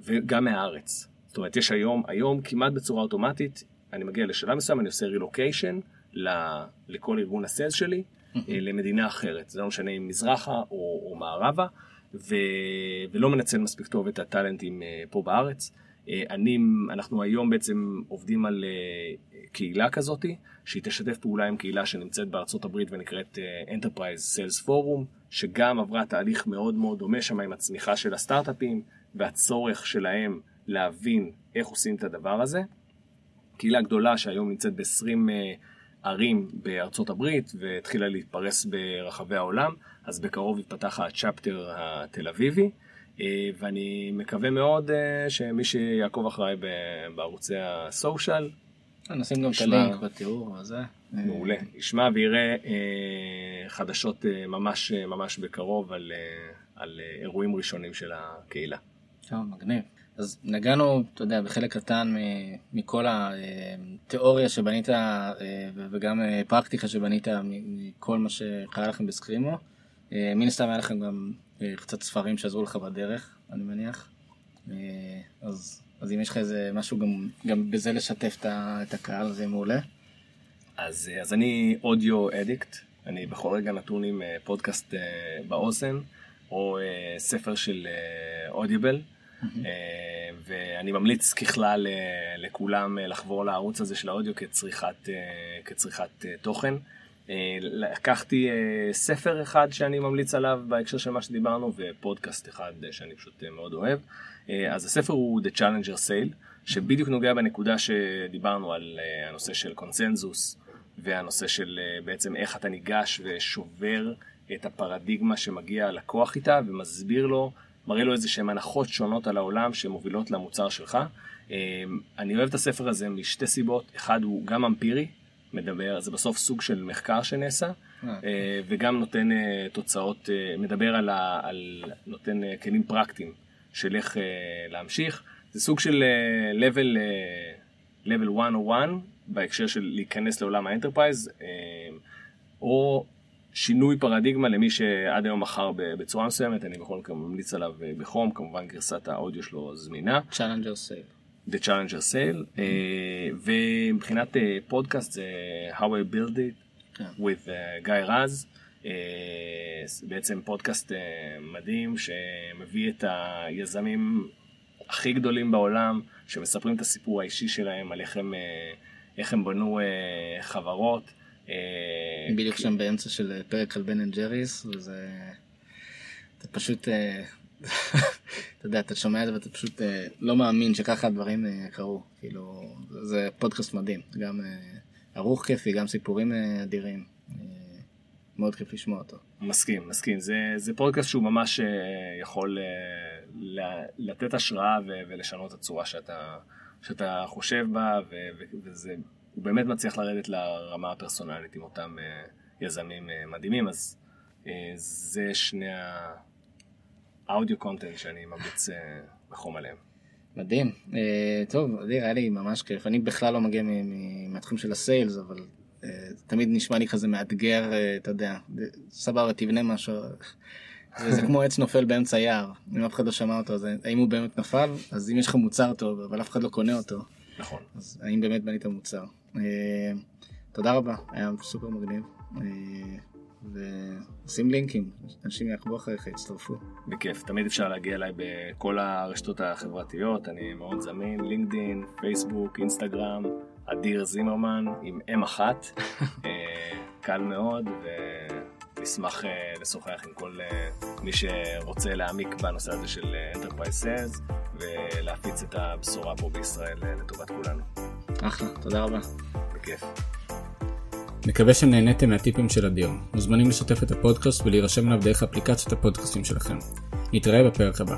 וגם מהארץ. זאת אומרת, יש היום, היום כמעט בצורה אוטומטית, אני מגיע לשלב מסוים, אני עושה רילוקיישן לכל ארגון הסיילס שלי, אה, למדינה אחרת. זה לא משנה אם מזרחה או, או מערבה, ו, ולא מנצל מספיק טוב את הטאלנטים אה, פה בארץ. אני, אנחנו היום בעצם עובדים על קהילה כזאתי, שהיא תשתף פעולה עם קהילה שנמצאת בארצות הברית ונקראת Enterprise Sales Forum, שגם עברה תהליך מאוד מאוד דומה שם עם הצמיחה של הסטארט-אפים והצורך שלהם להבין איך עושים את הדבר הזה. קהילה גדולה שהיום נמצאת ב-20 אה, ערים בארצות הברית והתחילה להתפרס ברחבי העולם, אז בקרוב יתפתח הצ'פטר התל אביבי. אה, ואני מקווה מאוד אה, שמי שיעקוב אחריי בערוצי הסושיאל נשים גם את הלינק בתיאור הזה. מעולה. ישמע ויראה אה, חדשות ממש ממש בקרוב על, על אירועים ראשונים של הקהילה. טוב, מגניב. אז נגענו, אתה יודע, בחלק קטן מכל התיאוריה שבנית וגם פרקטיקה שבנית מכל מה שקרה לכם בסקרימו. אה, מן הסתם היה לכם גם קצת ספרים שעזרו לך בדרך, אני מניח. אז אז אם יש לך איזה משהו גם, גם בזה לשתף את הקהל זה מעולה. אז, אז אני אודיו אדיקט, אני בכל רגע נתון עם אה, פודקאסט אה, באוזן, או אה, ספר של אודיבל. ואני ממליץ ככלל לכולם לחבור לערוץ הזה של האודיו כצריכת, כצריכת תוכן. לקחתי ספר אחד שאני ממליץ עליו בהקשר של מה שדיברנו ופודקאסט אחד שאני פשוט מאוד אוהב. אז הספר הוא The Challenger Sale, שבדיוק נוגע בנקודה שדיברנו על הנושא של קונצנזוס והנושא של בעצם איך אתה ניגש ושובר את הפרדיגמה שמגיע הלקוח איתה ומסביר לו, מראה לו איזה שהן הנחות שונות על העולם שמובילות למוצר שלך. אני אוהב את הספר הזה משתי סיבות, אחד הוא גם אמפירי, מדבר, זה בסוף סוג של מחקר שנעשה, וגם נותן תוצאות, מדבר על, ה, על נותן כלים פרקטיים של איך להמשיך. זה סוג של level, level 101 בהקשר של להיכנס לעולם ה enterprise, או שינוי פרדיגמה למי שעד היום מכר בצורה מסוימת, אני בכל מקרה ממליץ עליו בחום, כמובן גרסת האודיו שלו זמינה. Challenger Sale. The Challenger Sale, ומבחינת פודקאסט זה How I Built It with גיא רז, בעצם פודקאסט מדהים שמביא את היזמים הכי גדולים בעולם, שמספרים את הסיפור האישי שלהם על איך הם, איך הם בנו חברות. בדיוק שם באמצע של פרק על בן אנד ג'ריס וזה פשוט אתה יודע אתה שומע את זה ואתה פשוט לא מאמין שככה הדברים קרו. כאילו זה פודקאסט מדהים. גם ערוך כיפי גם סיפורים אדירים. מאוד כיף לשמוע אותו. מסכים מסכים. זה זה פודקאסט שהוא ממש יכול לתת השראה ולשנות את הצורה שאתה שאתה חושב בה וזה הוא באמת מצליח לרדת לרמה הפרסונלית עם אותם uh, יזמים uh, מדהימים, אז uh, זה שני האודיו קונטנט שאני ממליץ uh, בחום עליהם. מדהים. Uh, טוב, אדיר, היה לי ממש כיף. אני בכלל לא מגיע מהתחום של הסיילס, אבל uh, תמיד נשמע לי כזה מאתגר, אתה יודע, סבבה, תבנה משהו. זה, זה כמו עץ נופל באמצע יער, אם אף אחד לא שמע אותו, אז האם הוא באמת נפל? אז אם יש לך מוצר טוב, אבל אף אחד לא קונה אותו. נכון. אז האם באמת בנית מוצר? תודה רבה, היה סופר מגניב. ושים לינקים, אנשים יעקבו אחריך, יצטרפו. בכיף, תמיד אפשר להגיע אליי בכל הרשתות החברתיות, אני מאוד זמין, לינקדין, פייסבוק, אינסטגרם, אדיר זימרמן עם אם אחת, קל מאוד, ונשמח לשוחח עם כל מי שרוצה להעמיק בנושא הזה של Enterprise Sales, ולהפיץ את הבשורה פה בישראל לטובת כולנו. אחלה, תודה רבה. בכיף. מקווה שנהניתם מהטיפים של אדיר. מוזמנים לשתף את הפודקאסט ולהירשם אליו דרך אפליקציות הפודקאסטים שלכם. נתראה בפרק הבא.